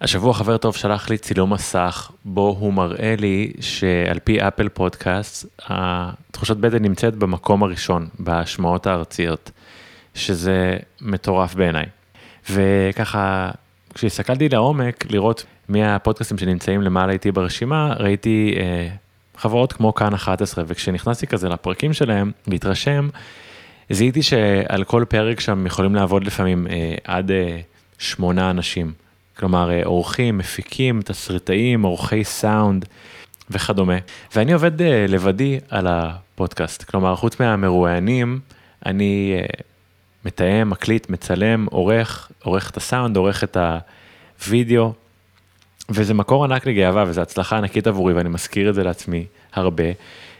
השבוע חבר טוב שלח לי צילום מסך, בו הוא מראה לי שעל פי אפל פודקאסט, התחושת בטן נמצאת במקום הראשון, בהשמעות הארציות, שזה מטורף בעיניי. וככה, כשהסתכלתי לעומק, לראות מי הפודקאסטים שנמצאים למעלה איתי ברשימה, ראיתי אה, חברות כמו כאן 11, וכשנכנסתי כזה לפרקים שלהם, להתרשם, זיהיתי שעל כל פרק שם יכולים לעבוד לפעמים אה, עד אה, שמונה אנשים. כלומר, אה, עורכים, מפיקים, תסריטאים, עורכי סאונד וכדומה. ואני עובד אה, לבדי על הפודקאסט, כלומר, חוץ מהמרואיינים, אני אה, מתאם, מקליט, מצלם, עורך, עורך את הסאונד, עורך את הווידאו, וזה מקור ענק לגאווה וזו הצלחה ענקית עבורי ואני מזכיר את זה לעצמי הרבה.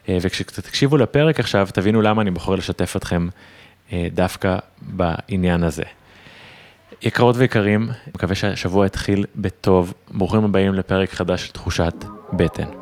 וכשתקשיבו לפרק עכשיו, תבינו למה אני בוחר לשתף אתכם דווקא בעניין הזה. יקרות ויקרים, מקווה שהשבוע יתחיל בטוב. ברוכים הבאים לפרק חדש של תחושת בטן.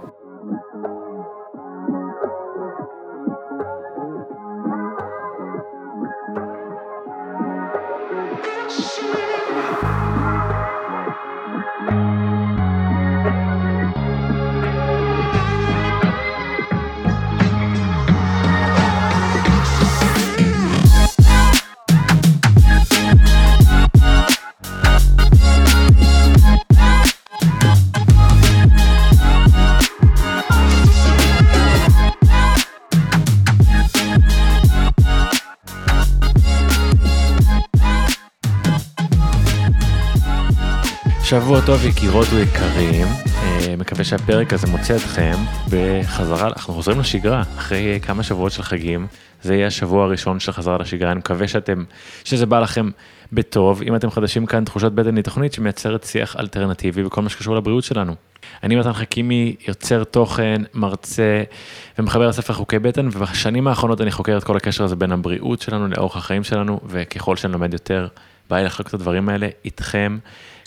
שבוע טוב יקירות ויקרים, אה, מקווה שהפרק הזה מוצא אתכם. בחזרה, אנחנו חוזרים לשגרה. אחרי כמה שבועות של חגים, זה יהיה השבוע הראשון של חזרה לשגרה, אני מקווה שאתם, שזה בא לכם בטוב, אם אתם חדשים כאן תחושת בטן היא תוכנית שמייצרת שיח אלטרנטיבי בכל מה שקשור לבריאות שלנו. אני מתן חכימי, יוצר תוכן, מרצה ומחבר לספר חוקי בטן, ובשנים האחרונות אני חוקר את כל הקשר הזה בין הבריאות שלנו לאורך החיים שלנו, וככל שאני לומד יותר, בא לי לחלוק את הדברים האלה איתכם.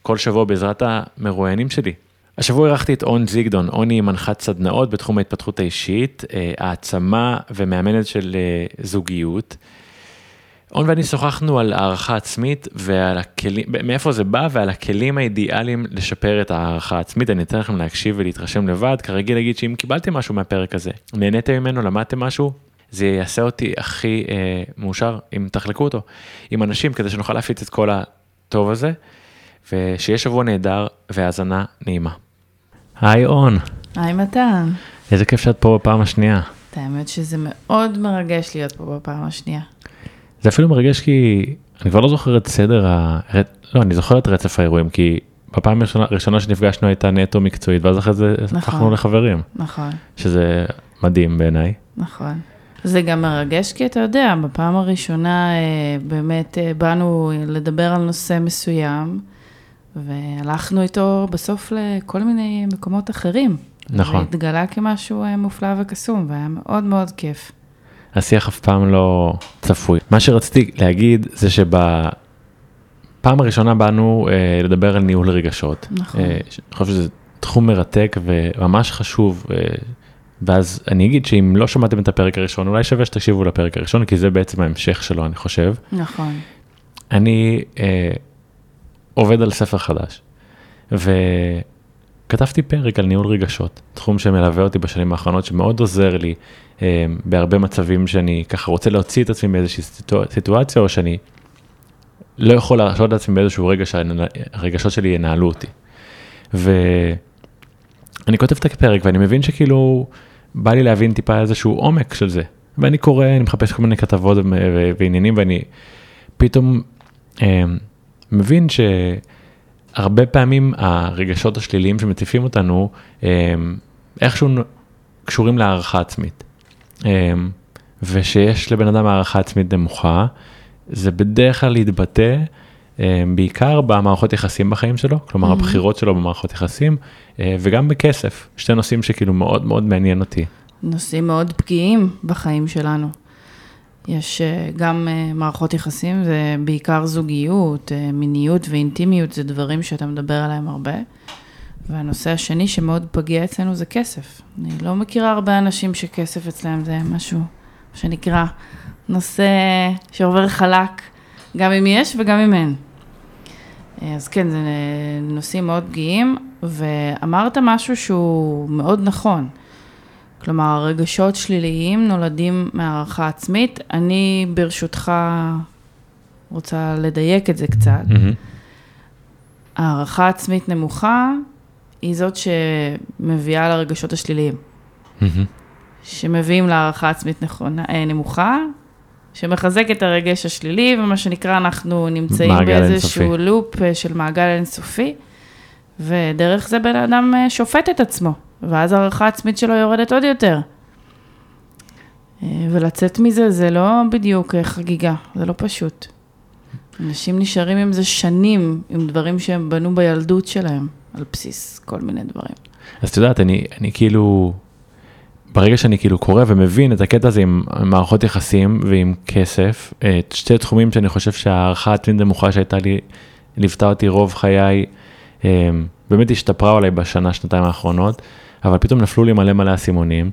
כל שבוע בעזרת המרואיינים שלי. השבוע אירחתי את און זיגדון, אוני היא מנחת סדנאות בתחום ההתפתחות האישית, אה, העצמה ומאמנת של אה, זוגיות. און ואני שוחחנו על הערכה עצמית ועל הכלים, מאיפה זה בא ועל הכלים האידיאליים לשפר את הערכה העצמית, אני אתן לכם להקשיב ולהתרשם לבד, כרגיל להגיד שאם קיבלתם משהו מהפרק הזה, נהניתם ממנו, למדתם משהו, זה יעשה אותי הכי אה, מאושר אם תחלקו אותו עם אנשים כדי שנוכל להפיץ את כל הטוב הזה. ושיהיה שבוע נהדר והאזנה נעימה. היי און. היי מתן. איזה כיף שאת פה בפעם השנייה. את האמת שזה מאוד מרגש להיות פה בפעם השנייה. זה אפילו מרגש כי אני כבר לא זוכר את סדר ה... לא, אני זוכר את רצף האירועים כי בפעם הראשונה, הראשונה שנפגשנו הייתה נטו מקצועית ואז אחרי זה נכון, הפכנו לחברים. נכון. שזה מדהים בעיניי. נכון. זה גם מרגש כי אתה יודע, בפעם הראשונה אה, באמת אה, באנו לדבר על נושא מסוים. והלכנו איתו בסוף לכל מיני מקומות אחרים. נכון. והתגלה כמשהו אה, מופלא וקסום, והיה מאוד מאוד כיף. השיח אף פעם לא צפוי. מה שרציתי להגיד זה שבפעם הראשונה באנו אה, לדבר על ניהול רגשות. נכון. אה, אני חושב שזה תחום מרתק וממש חשוב. אה, ואז אני אגיד שאם לא שמעתם את הפרק הראשון, אולי שווה שתקשיבו לפרק הראשון, כי זה בעצם ההמשך שלו, אני חושב. נכון. אני אה, עובד על ספר חדש. וכתבתי פרק על ניהול רגשות, תחום שמלווה אותי בשנים האחרונות, שמאוד עוזר לי אה, בהרבה מצבים שאני ככה רוצה להוציא את עצמי מאיזושהי סיטואציה, או שאני לא יכול להרשות לעצמי באיזשהו רגע שהרגשות שלי ינהלו אותי. ואני כותב את הפרק ואני מבין שכאילו בא לי להבין טיפה איזשהו עומק של זה. ואני קורא, אני מחפש כל מיני כתבות ועניינים ואני פתאום אה, מבין שהרבה פעמים הרגשות השליליים שמציפים אותנו, איכשהו קשורים להערכה עצמית. ושיש לבן אדם הערכה עצמית נמוכה, זה בדרך כלל להתבטא בעיקר במערכות יחסים בחיים שלו, כלומר mm-hmm. הבחירות שלו במערכות יחסים, וגם בכסף, שתי נושאים שכאילו מאוד מאוד מעניין אותי. נושאים מאוד פגיעים בחיים שלנו. יש אה, גם אה, מערכות יחסים, זה בעיקר זוגיות, אה, מיניות ואינטימיות, זה דברים שאתה מדבר עליהם הרבה. והנושא השני שמאוד פגיע אצלנו זה כסף. אני לא מכירה הרבה אנשים שכסף אצלם זה משהו שנקרא נושא שעובר חלק, גם אם יש וגם אם אין. אז כן, זה נושאים מאוד פגיעים, ואמרת משהו שהוא מאוד נכון. כלומר, רגשות שליליים נולדים מהערכה עצמית. אני, ברשותך, רוצה לדייק את זה קצת. מהמם. הערכה עצמית נמוכה היא זאת שמביאה לרגשות השליליים. מהמם. שמביאים להערכה עצמית נכונה, אה, נמוכה, שמחזק את הרגש השלילי, ומה שנקרא, אנחנו נמצאים באיזשהו אינסופי. לופ אה, של מעגל אינסופי, ודרך זה בן אדם אה, שופט את עצמו, ואז הערכה העצמית שלו יורדת עוד יותר. אה, ולצאת מזה זה לא בדיוק אה, חגיגה, זה לא פשוט. אנשים נשארים עם זה שנים, עם דברים שהם בנו בילדות שלהם, על בסיס כל מיני דברים. אז את יודעת, אני, אני כאילו, ברגע שאני כאילו קורא ומבין את הקטע הזה עם מערכות יחסים ועם כסף, את שתי תחומים שאני חושב שההערכה העצמית נמוכה שהייתה לי, ליוותה אותי רוב חיי, אה, באמת השתפרה אולי בשנה, שנתיים האחרונות, אבל פתאום נפלו לי מלא מלא אסימונים,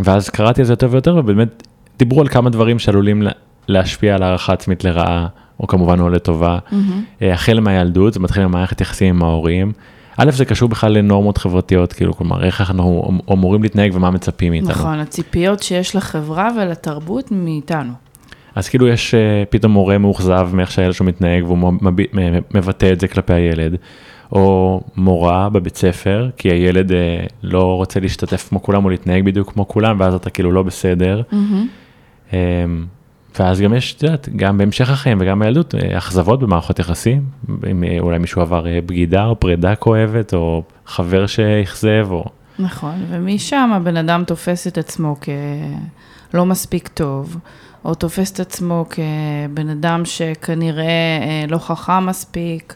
ואז קראתי על זה יותר ויותר, ובאמת דיברו על כמה דברים שעלולים לה- להשפיע על הערכה עצמית לרעה, או כמובן או לטובה. אה, החל מהילדות, זה מתחיל ממערכת יחסים עם ההורים. א', זה קשור בכלל לנורמות חברתיות, כאילו, כלומר, איך אנחנו אמ- אמורים להתנהג ומה מצפים מאיתנו. נכון, הציפיות שיש לחברה ולתרבות מאיתנו. אז כאילו יש אה, פתאום מורה מאוכזב מאיך שהילד שלו מתנהג והוא מבטא את זה כלפי הילד, או מורה בבית ספר, כי הילד אה, לא רוצה להשתתף כמו כולם או להתנהג בדיוק כמו כולם, ואז אתה כאילו לא בסדר. אמ, ואז גם יש, את יודעת, גם בהמשך החיים וגם בילדות, אה, אכזבות במערכות יחסים, אם אה, אולי מישהו עבר אה, בגידה או פרידה כואבת, או חבר שאכזב, או... נכון, ומשם הבן אדם תופס את עצמו כלא מספיק טוב, או תופס את עצמו כבן אדם שכנראה אה, לא חכם מספיק,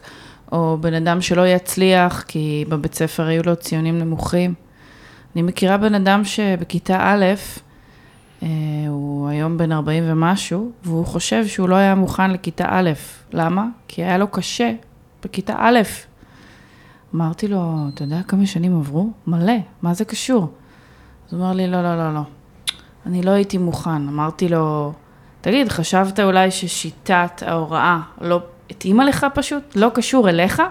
או בן אדם שלא יצליח כי בבית ספר היו לו ציונים נמוכים. אני מכירה בן אדם שבכיתה א', אה, הוא היום בן 40 ומשהו, והוא חושב שהוא לא היה מוכן לכיתה א'. למה? כי היה לו קשה בכיתה א'. אמרתי לו, אתה יודע כמה שנים עברו? מלא, מה זה קשור? אז הוא אמר לי, לא, לא, לא, לא, אני לא הייתי מוכן. אמרתי לו, תגיד, חשבת אולי ששיטת ההוראה לא התאימה לך פשוט? לא קשור אליך?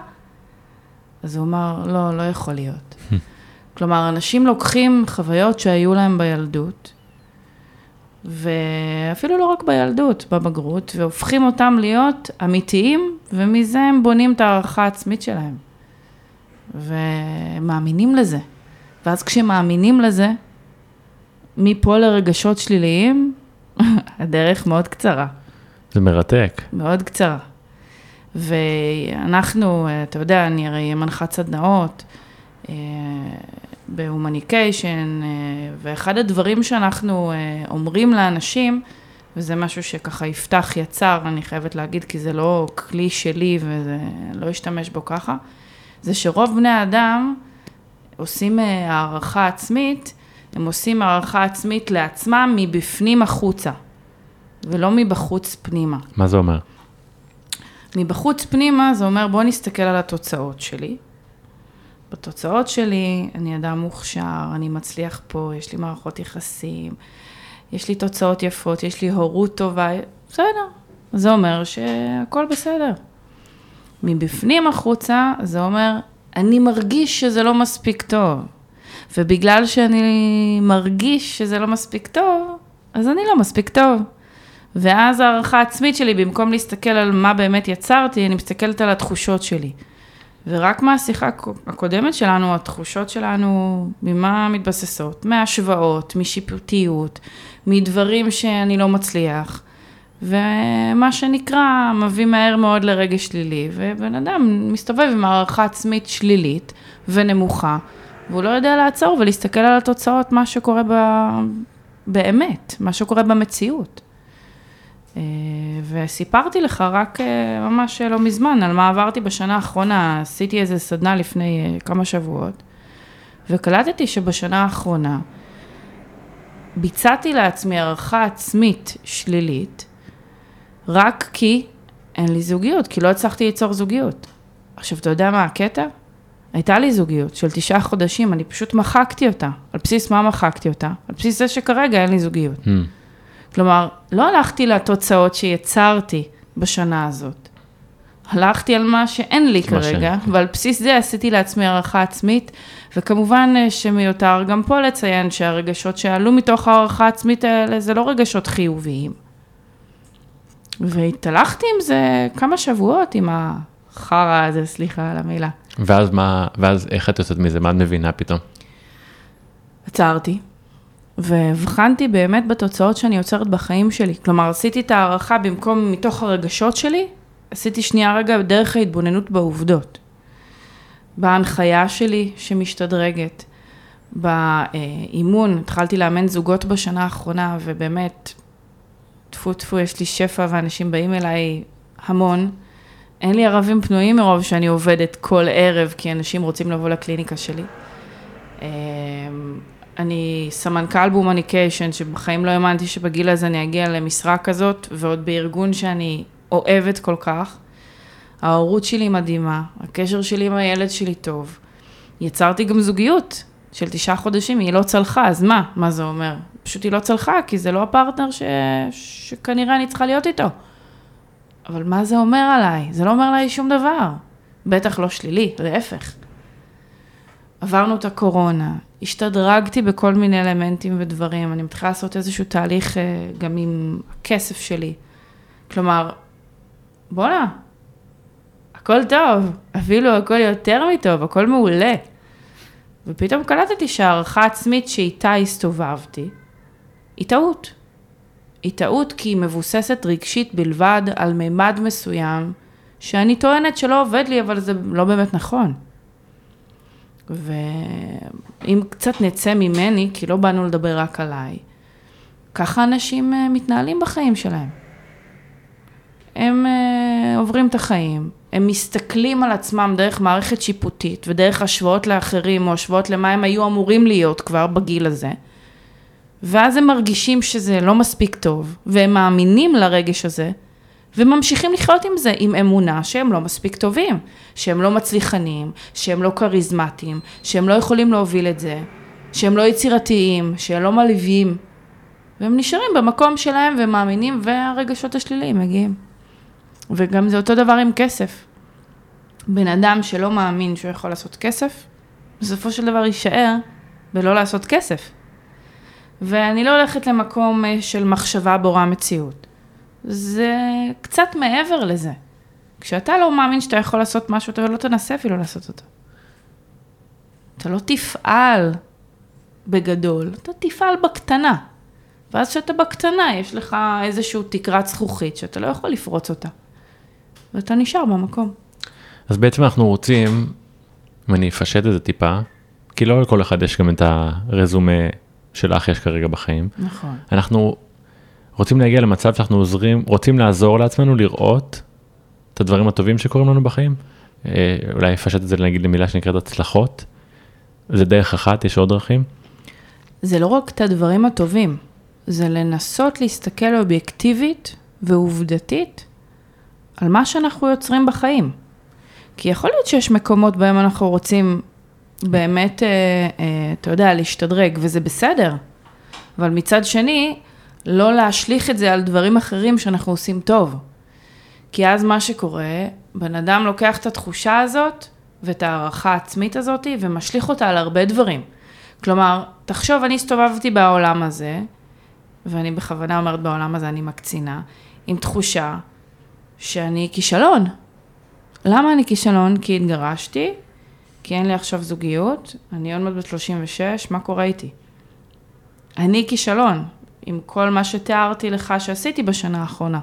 אז הוא אמר, לא, לא יכול להיות. כלומר, אנשים לוקחים חוויות שהיו להם בילדות, ואפילו לא רק בילדות, בבגרות, והופכים אותם להיות אמיתיים, ומזה הם בונים את הערכה העצמית שלהם. ומאמינים לזה. ואז כשמאמינים לזה, מפה לרגשות שליליים, הדרך מאוד קצרה, זה מרתק. מאוד קצרה. ואנחנו, אתה יודע, אני הרי מנחת סדנאות אה, בהומניקיישן, אה, ואחד הדברים שאנחנו אה, אומרים לאנשים, וזה משהו שככה יפתח יצר, אני חייבת להגיד, כי זה לא כלי שלי וזה לא אשתמש בו ככה, זה שרוב בני האדם עושים אה, הערכה עצמית, הם עושים הערכה עצמית לעצמם מבפנים החוצה, ולא מבחוץ פנימה. מה זה אומר? מבחוץ פנימה זה אומר בוא נסתכל על התוצאות שלי. בתוצאות שלי אני אדם מוכשר, אני מצליח פה, יש לי מערכות יחסים, יש לי תוצאות יפות, יש לי הורות טובה, בסדר. זה אומר שהכל בסדר. מבפנים החוצה זה אומר אני מרגיש שזה לא מספיק טוב. ובגלל שאני מרגיש שזה לא מספיק טוב, אז אני לא מספיק טוב. ואז הערכה העצמית שלי, במקום להסתכל על מה באמת יצרתי, אני מסתכלת על התחושות שלי. ורק מהשיחה הקודמת שלנו, התחושות שלנו, ממה מתבססות? מהשוואות, משיפוטיות, מדברים שאני לא מצליח. ומה שנקרא, מביא מהר מאוד לרגש שלילי, ובן אדם מסתובב עם הערכה עצמית שלילית ונמוכה, והוא לא יודע לעצור ולהסתכל על התוצאות, מה שקורה ב... באמת, מה שקורה במציאות. אה, וסיפרתי לך רק אה, ממש לא מזמן על מה עברתי בשנה האחרונה, עשיתי איזה סדנה לפני אה, כמה שבועות, וקלטתי שבשנה האחרונה ביצעתי לעצמי הערכה עצמית שלילית, רק כי אין לי זוגיות, כי לא הצלחתי ליצור זוגיות. עכשיו, אתה יודע מה הקטע? הייתה לי זוגיות של תשעה חודשים, אני פשוט מחקתי אותה. על בסיס מה מחקתי אותה? על בסיס זה שכרגע אין לי זוגיות. Hmm. כלומר, לא הלכתי לתוצאות שיצרתי בשנה הזאת. הלכתי על מה שאין לי כרגע, ועל בסיס זה עשיתי לעצמי הערכה עצמית, וכמובן אה, שמיותר גם פה לציין שהרגשות שעלו מתוך הערכה העצמית האלה, זה לא רגשות חיוביים. והתהלכתי עם זה כמה שבועות, עם החרא הזה, סליחה על המילה. ואז מה, ואז איך את יוצאת מזה? מה את מבינה פתאום? עצרתי, והבחנתי באמת בתוצאות שאני יוצרת בחיים שלי. כלומר, עשיתי את ההערכה במקום מתוך הרגשות שלי, עשיתי שנייה רגע דרך ההתבוננות בעובדות. בהנחיה שלי שמשתדרגת, באימון, התחלתי לאמן זוגות בשנה האחרונה, ובאמת, טפו טפו, יש לי שפע ואנשים באים אליי המון. אין לי ערבים פנויים מרוב שאני עובדת כל ערב, כי אנשים רוצים לבוא לקליניקה שלי. אני סמנכ"ל בהומניקיישן, שבחיים לא האמנתי שבגיל הזה אני אגיע למשרה כזאת, ועוד בארגון שאני אוהבת כל כך. ההורות שלי מדהימה, הקשר שלי עם הילד שלי טוב. יצרתי גם זוגיות של תשעה חודשים, היא לא צלחה, אז מה? מה זה אומר? פשוט היא לא צלחה, כי זה לא הפרטנר ש... שכנראה אני צריכה להיות איתו. אבל מה זה אומר עליי? זה לא אומר עליי שום דבר. בטח לא שלילי, להפך. עברנו את הקורונה, השתדרגתי בכל מיני אלמנטים ודברים, אני מתחילה לעשות איזשהו תהליך אה, גם עם הכסף שלי. כלומר, בואנה, הכל טוב, אפילו הכל יותר מטוב, הכל מעולה. ופתאום קלטתי שהערכה עצמית שאיתה הסתובבתי, היא טעות. היא טעות כי היא מבוססת רגשית בלבד על מימד מסוים, שאני טוענת שלא עובד לי, אבל זה לא באמת נכון. ואם קצת נצא ממני, כי לא באנו לדבר רק עליי, ככה אנשים אה, מתנהלים בחיים שלהם. הם uh, עוברים את החיים, הם מסתכלים על עצמם דרך מערכת שיפוטית ודרך השוואות לאחרים או השוואות למה הם היו אמורים להיות כבר בגיל הזה. ואז הם מרגישים שזה לא מספיק טוב, והם מאמינים לרגש הזה, וממשיכים לחיות עם זה, עם אמונה שהם לא מספיק טובים, שהם לא מצליחנים, שהם לא כריזמטיים, שהם לא יכולים להוביל את זה, שהם לא יצירתיים, שהם לא מלהיבים, והם נשארים במקום שלהם ומאמינים, והרגשות השליליים מגיעים. וגם זה אותו דבר עם כסף. בן אדם שלא מאמין שהוא יכול לעשות כסף, בסופו של דבר יישאר בלא לעשות כסף. ואני לא הולכת למקום אה, של מחשבה בורא מציאות. זה קצת מעבר לזה. כשאתה לא מאמין שאתה יכול לעשות משהו, אתה לא תנסה אפילו לעשות אותו. אתה לא תפעל בגדול, אתה תפעל בקטנה. ואז כשאתה בקטנה, יש לך איזושהי תקרת זכוכית שאתה לא יכול לפרוץ אותה. ואתה נשאר במקום. אז בעצם אנחנו רוצים, אם אני אפשט את זה טיפה, כי לא לכל אחד יש גם את הרזומה שלך יש כרגע בחיים. נכון. אנחנו רוצים להגיע למצב שאנחנו עוזרים, רוצים לעזור לעצמנו לראות את הדברים הטובים שקורים לנו בחיים. אה, אולי אפשט את זה נגיד למילה שנקראת הצלחות. זה דרך אחת, יש עוד דרכים. זה לא רק את הדברים הטובים, זה לנסות להסתכל אובייקטיבית ועובדתית על מה שאנחנו יוצרים בחיים. כי יכול להיות שיש מקומות בהם אנחנו רוצים באמת, אה, אה, אתה יודע, להשתדרג, וזה בסדר. אבל מצד שני, לא להשליך את זה על דברים אחרים שאנחנו עושים טוב. כי אז מה שקורה, בן אדם לוקח את התחושה הזאת ואת ההערכה העצמית הזאת ומשליך אותה על הרבה דברים. כלומר, תחשוב, אני הסתובבתי בעולם הזה, ואני בכוונה אומרת בעולם הזה, אני מקצינה, עם תחושה שאני כישלון. למה אני כישלון? כי התגרשתי, כי אין לי עכשיו זוגיות, אני עוד מעט בת 36, מה קורה איתי? אני כישלון, עם כל מה שתיארתי לך שעשיתי בשנה האחרונה.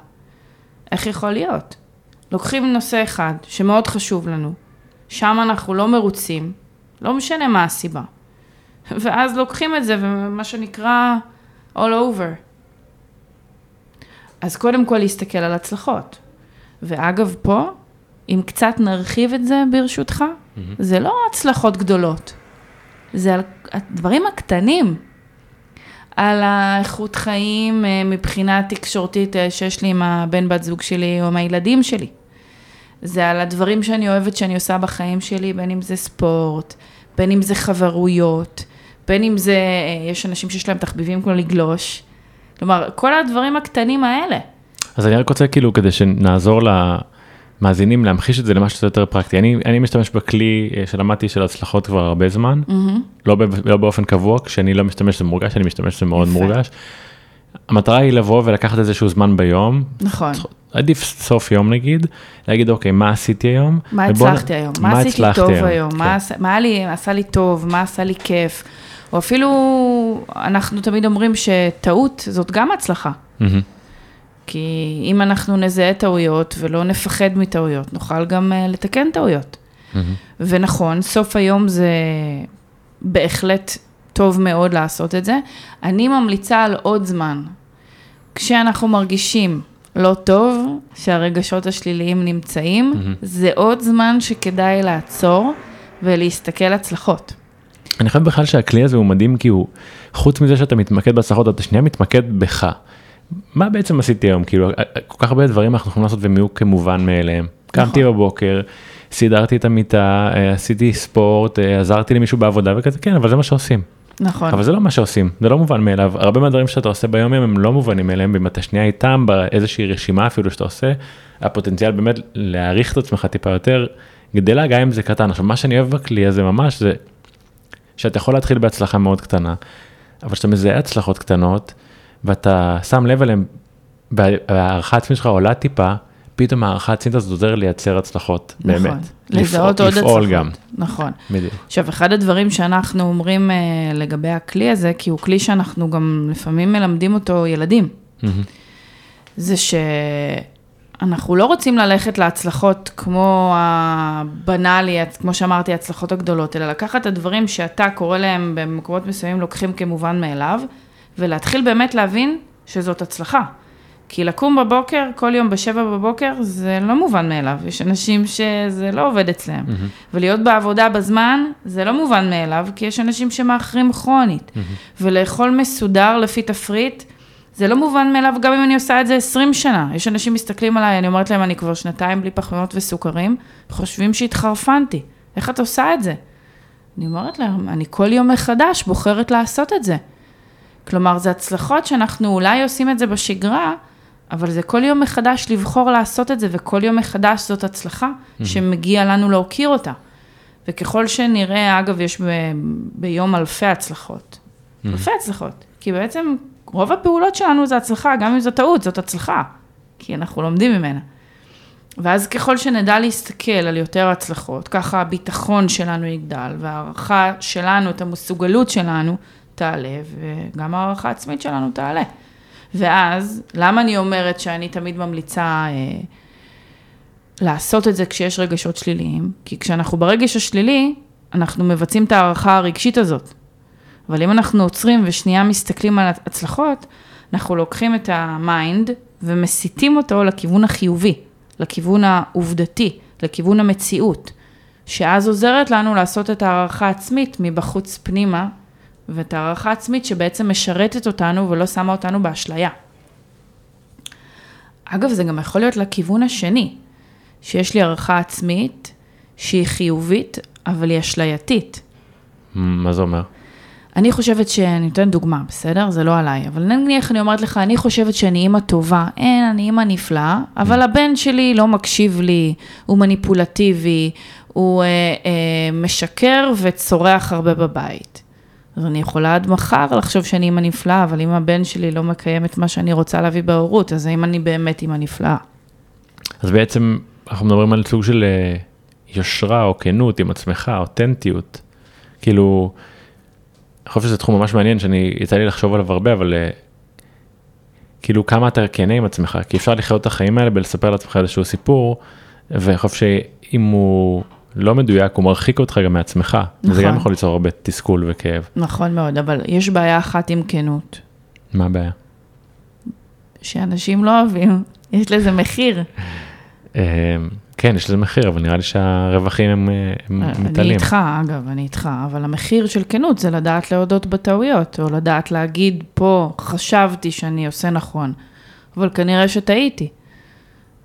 איך יכול להיות? לוקחים נושא אחד שמאוד חשוב לנו, שם אנחנו לא מרוצים, לא משנה מה הסיבה. ואז לוקחים את זה, ומה שנקרא all over. אז קודם כל להסתכל על הצלחות. ואגב, פה, אם קצת נרחיב את זה ברשותך, mm-hmm. זה לא הצלחות גדולות, זה הדברים הקטנים. על האיכות חיים אה, מבחינה תקשורתית אה, שיש לי עם הבן בת זוג שלי או עם הילדים שלי. זה על הדברים שאני אוהבת שאני עושה בחיים שלי, בין אם זה ספורט, בין אם זה חברויות, בין אם זה, אה, יש אנשים שיש להם תחביבים כמו לגלוש. כלומר, כל הדברים הקטנים האלה. אז אני רק רוצה כאילו, כדי שנעזור למאזינים להמחיש את זה למשהו קצת יותר פרקטי. אני, אני משתמש בכלי אה, שלמדתי של הצלחות כבר הרבה זמן, לא, ב- לא באופן קבוע, כשאני לא משתמש זה מורגש, אני משתמש זה מאוד יפה. מורגש. המטרה היא לבוא ולקחת איזשהו זמן ביום, נכון. עדיף סוף יום נגיד, להגיד אוקיי, מה עשיתי היום? מה הצלחתי היום? מה עשיתי טוב היום? כן. מה מה לי- עשה לי טוב? מה עשה לי כיף? או אפילו, אנחנו תמיד אומרים שטעות זאת גם הצלחה. מהמם. כי אם אנחנו נזהה טעויות ולא נפחד מטעויות, נוכל גם אה, לתקן טעויות. מהמם. ונכון, סוף היום זה בהחלט טוב מאוד לעשות את זה. אני ממליצה על עוד זמן. כשאנחנו מרגישים לא טוב, שהרגשות השליליים נמצאים, מהמם. זה עוד זמן שכדאי לעצור ולהסתכל הצלחות. אני חושב בכלל שהכלי הזה הוא מדהים כי הוא, חוץ מזה שאתה מתמקד בהצלחות, אתה שנייה מתמקד בך. מה בעצם עשיתי היום? כאילו, כל כך הרבה דברים אנחנו יכולים לעשות והם יהיו כמובן מאליהם. קמתי בבוקר, סידרתי את המיטה, אה, עשיתי ספורט, אה, עזרתי למישהו בעבודה וכזה, כן, אבל זה מה שעושים. נכון. אבל זה לא מה שעושים, זה לא מובן מאליו. הרבה מהדברים שאתה עושה ביום יום הם לא מובנים מאליהם, ואם אתה שנייה איתם באיזושהי רשימה אפילו שאתה עושה, הפוטנציאל באמת להעריך את עצמך טיפה יותר גדלה, גם אם זה קטן. עכשיו, מה שאני אוהב בכלי הזה ממש זה שאתה יכול להתחיל בהצלחה מאוד קטנה, אבל כשאתה מזהה הצלחות קטנות, ואתה שם לב אליהן, וההערכה העצמית שלך עולה טיפה, פתאום ההערכה העצמית הזאת עוזרת לייצר הצלחות, נכון. באמת. לזהות לפעול- עוד לפעול הצלחות. גם, נכון. בדיוק. עכשיו, אחד הדברים שאנחנו אומרים אה, לגבי הכלי הזה, כי הוא כלי שאנחנו גם לפעמים מלמדים אותו ילדים, מהמם. זה שאנחנו לא רוצים ללכת להצלחות כמו הבנאלי, כמו שאמרתי, ההצלחות הגדולות, אלא לקחת את הדברים שאתה קורא להם במקומות מסוימים לוקחים כמובן מאליו, ולהתחיל באמת להבין שזאת הצלחה. כי לקום בבוקר, כל יום בשבע בבוקר, זה לא מובן מאליו. יש אנשים שזה לא עובד אצלם. מהמם. ולהיות בעבודה בזמן, זה לא מובן מאליו, כי יש אנשים שמאחרים כרונית. ולאכול מסודר לפי תפריט, זה לא מובן מאליו, גם אם אני עושה את זה 20 שנה. יש אנשים מסתכלים עליי, אני אומרת להם, אני כבר שנתיים בלי פחמימות וסוכרים, חושבים שהתחרפנתי. איך את עושה את זה? אני אומרת להם, אני כל יום מחדש בוחרת לעשות את זה. כלומר, זה הצלחות שאנחנו אולי עושים את זה בשגרה, אבל זה כל יום מחדש לבחור לעשות את זה, וכל יום מחדש זאת הצלחה שמגיע לנו להוקיר אותה. וככל שנראה, אגב, יש ב, ביום אלפי הצלחות. אלפי הצלחות. כי בעצם רוב הפעולות שלנו זה הצלחה, גם אם זו טעות, זאת הצלחה. כי אנחנו לומדים ממנה. ואז ככל שנדע להסתכל על יותר הצלחות, ככה הביטחון שלנו יגדל, והערכה שלנו, את המסוגלות שלנו, תעלה, וגם הערכה העצמית שלנו תעלה. ואז, למה אני אומרת שאני תמיד ממליצה אה, לעשות את זה כשיש רגשות שליליים? כי כשאנחנו ברגש השלילי, אנחנו מבצעים את ההערכה הרגשית הזאת. אבל אם אנחנו עוצרים ושנייה מסתכלים על הצלחות, אנחנו לוקחים את ה mind ומסיטים אותו לכיוון החיובי, לכיוון העובדתי, לכיוון המציאות, שאז עוזרת לנו לעשות את ההערכה העצמית מבחוץ פנימה, ואת ההערכה העצמית שבעצם משרתת אותנו ולא שמה אותנו באשליה. אגב, זה גם יכול להיות לכיוון השני, שיש לי הערכה עצמית שהיא חיובית, אבל היא אשלייתית. מה זה אומר? אני חושבת שאני נותנת דוגמה, בסדר? זה לא עליי, אבל נניח אני אומרת לך, אני חושבת שאני אימא טובה, אין, אני אימא נפלאה, אבל הבן שלי לא מקשיב לי, הוא מניפולטיבי, הוא אה, אה, משקר וצורח הרבה בבית. אז אני יכולה עד מחר לחשוב שאני אימא נפלאה, אבל אם הבן שלי לא מקיים את מה שאני רוצה להביא בהורות, אז האם אני באמת אימא נפלאה? אז בעצם אנחנו מדברים על סוג של אה, יושרה או כנות עם עצמך, אותנטיות. כאילו, אני חושב שזה תחום ממש מעניין שאני, יצא לי לחשוב עליו הרבה, אבל אה, כאילו כמה אתה כנה עם עצמך, כי אפשר לחיות את החיים האלה ולספר לעצמך איזשהו סיפור, ואני חושב שאם הוא לא מדויק, הוא מרחיק אותך גם מעצמך. נכון. וזה גם נכון. יכול ליצור הרבה תסכול וכאב. נכון מאוד, אבל יש בעיה אחת עם כנות, מה הבעיה? שאנשים לא אוהבים, יש לזה מחיר. אה, כן, יש לזה מחיר, אבל נראה לי שהרווחים הם, אה, הם אני. איתך, אגב, אני איתך, אבל המחיר של כנות זה לדעת להודות בטעויות, או לדעת להגיד, פה חשבתי שאני עושה נכון, אבל כנראה שטעיתי.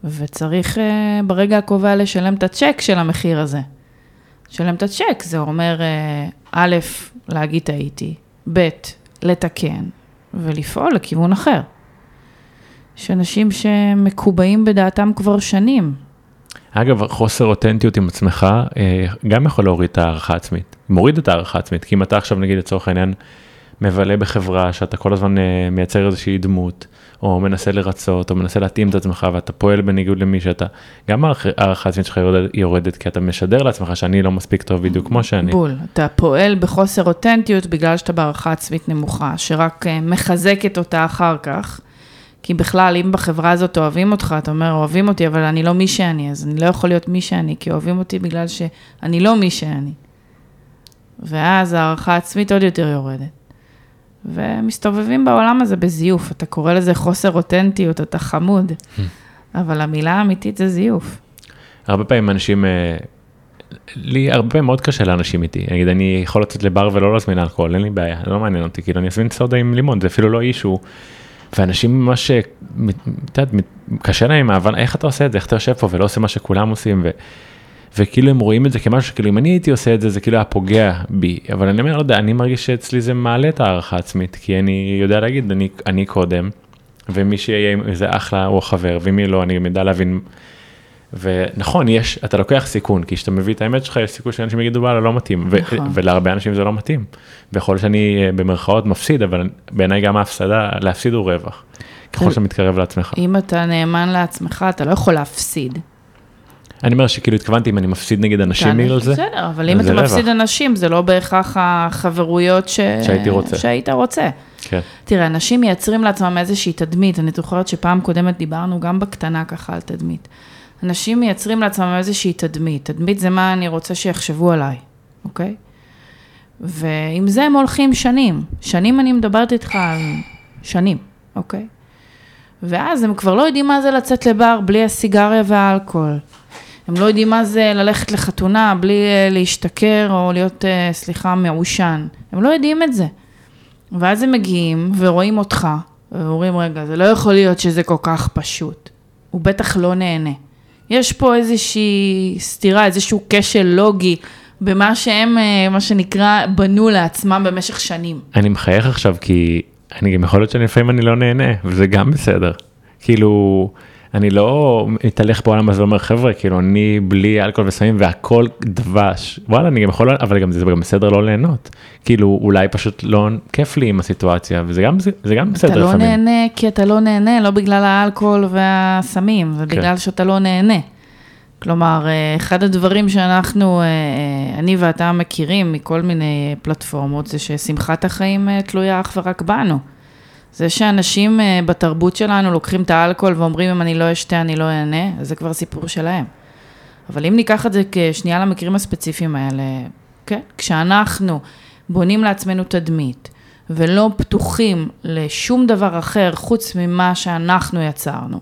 וצריך אה, ברגע הקובע לשלם את הצ'ק של המחיר הזה. לשלם את הצ'ק, זה אומר, אה, א', להגיד טעיתי, ב', לתקן, ולפעול לכיוון אחר. יש אנשים שמקובעים בדעתם כבר שנים. אגב, חוסר אותנטיות עם עצמך אה, גם יכול להוריד את הערכה העצמית, מוריד את הערכה העצמית, כי אם אתה עכשיו נגיד לצורך העניין מבלה בחברה שאתה כל הזמן מייצר איזושהי דמות, או מנסה לרצות, או מנסה להתאים את עצמך ואתה פועל בניגוד למי שאתה, גם הערכה עצמית שלך יורדת, יורדת, כי אתה משדר לעצמך שאני לא מספיק טוב בדיוק כמו שאני. בול, אתה פועל בחוסר אותנטיות בגלל שאתה בהערכה עצמית נמוכה, שרק אה, מחזקת אותה אחר כך. כי בכלל, אם בחברה הזאת אוהבים אותך, אתה אומר, אוהבים אותי, אבל אני לא מי שאני, אז אני לא יכול להיות מי שאני, כי אוהבים אותי בגלל שאני לא מי שאני. ואז הערכה העצמית עוד יותר יורדת. ומסתובבים בעולם הזה בזיוף, אתה קורא לזה חוסר אותנטיות, אתה חמוד, אבל המילה האמיתית זה זיוף. הרבה פעמים אנשים, אה, לי הרבה פעמים מאוד קשה לאנשים איתי, נגיד אני יכול לצאת לבר ולא להזמין אלכוהול, אין לי בעיה, לא מעניין אותי, כאילו אני אזמין סודה עם לימון, זה אפילו לא אישו. ואנשים ממש, את יודעת, קשה להם ההבנה, איך אתה עושה את זה, איך אתה יושב פה ולא עושה מה שכולם עושים, ו, וכאילו הם רואים את זה כמשהו שכאילו אם אני הייתי עושה את זה, זה כאילו היה פוגע בי, אבל אני אומר, לא יודע, אני מרגיש שאצלי זה מעלה את הערכה העצמית, כי אני יודע להגיד, אני, אני קודם, ומי שיהיה עם זה אחלה הוא החבר, ומי לא, אני מדע להבין. ונכון, יש, אתה לוקח סיכון, כי כשאתה מביא את האמת שלך, יש סיכוי שאנשים יגידו, וואלה, לא מתאים, נכון. ולהרבה אנשים זה לא מתאים. ויכול להיות שאני אה, במרכאות מפסיד, אבל בעיניי גם ההפסדה, להפסיד הוא רווח, ככל שאתה מתקרב לעצמך. אם אתה נאמן לעצמך, אתה לא יכול להפסיד. אני אומר שכאילו התכוונתי אם אני מפסיד נגד אנשים בגלל זה, בסדר, אבל אם אתה רווח. מפסיד אנשים, זה לא בהכרח החברויות ש... שהייתי רוצה. שהיית רוצה. כן. תראה, אנשים מייצרים לעצמם איזושהי תדמית, אני זוכרת שפעם קודמת דיברנו גם בקטנה ככה על תדמית. אנשים מייצרים לעצמם איזושהי תדמית, תדמית זה מה אני רוצה שיחשבו עליי, אוקיי? ועם זה הם הולכים שנים, שנים אני מדברת איתך על שנים, אוקיי? ואז הם כבר לא יודעים מה זה לצאת לבר בלי הסיגריה והאלכוהול. הם לא יודעים מה זה ללכת לחתונה בלי אה, להשתכר או להיות, אה, סליחה, מעושן. הם לא יודעים את זה. ואז הם מגיעים ורואים אותך, ואומרים, רגע, זה לא יכול להיות שזה כל כך פשוט. הוא בטח לא נהנה. יש פה איזושהי סתירה, איזשהו כשל לוגי במה שהם, אה, מה שנקרא, בנו לעצמם במשך שנים. אני מחייך עכשיו כי אני גם יכול להיות שלפעמים אני לא נהנה, וזה גם בסדר. כאילו, אני לא מתהלך בעולם הזה ואומר חבר'ה כאילו אני בלי אלכוהול וסמים והכל דבש וואלה אני גם יכול אבל גם זה גם בסדר לא ליהנות כאילו אולי פשוט לא כיף לי עם הסיטואציה וזה גם זה גם בסדר אתה לא לפעמים. נהנה כי אתה לא נהנה לא בגלל האלכוהול והסמים זה כן. בגלל שאתה לא נהנה. כלומר אחד הדברים שאנחנו אני ואתה מכירים מכל מיני פלטפורמות זה ששמחת החיים תלויה אך ורק בנו. זה שאנשים אה, בתרבות שלנו לוקחים את האלכוהול ואומרים אם אני לא אשתה אני לא אענה, זה כבר סיפור שלהם. אבל אם ניקח את זה כשנייה למקרים הספציפיים האלה, כן, כשאנחנו בונים לעצמנו תדמית ולא פתוחים לשום דבר אחר חוץ ממה שאנחנו יצרנו,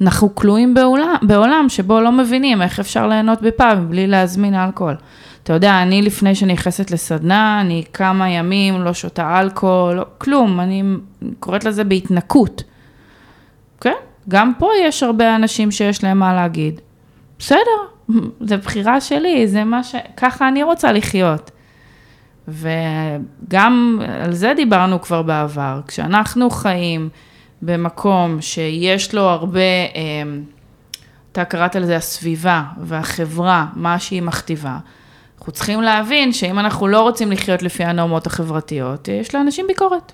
אנחנו כלואים בעולם, בעולם שבו לא מבינים איך אפשר ליהנות בפאב בלי להזמין אלכוהול. אתה יודע, אני לפני שאני נכנסת לסדנה, אני כמה ימים לא שותה אלכוהול, לא, כלום, אני קוראת לזה בהתנקות. כן? גם פה יש הרבה אנשים שיש להם מה להגיד. בסדר, זה בחירה שלי, זה מה ש... ככה אני רוצה לחיות. וגם על זה דיברנו כבר בעבר. כשאנחנו חיים במקום שיש לו הרבה, אמ, אתה קראת לזה הסביבה והחברה, מה שהיא מכתיבה, אנחנו צריכים להבין שאם אנחנו לא רוצים לחיות לפי הנורמות החברתיות, יש לאנשים ביקורת.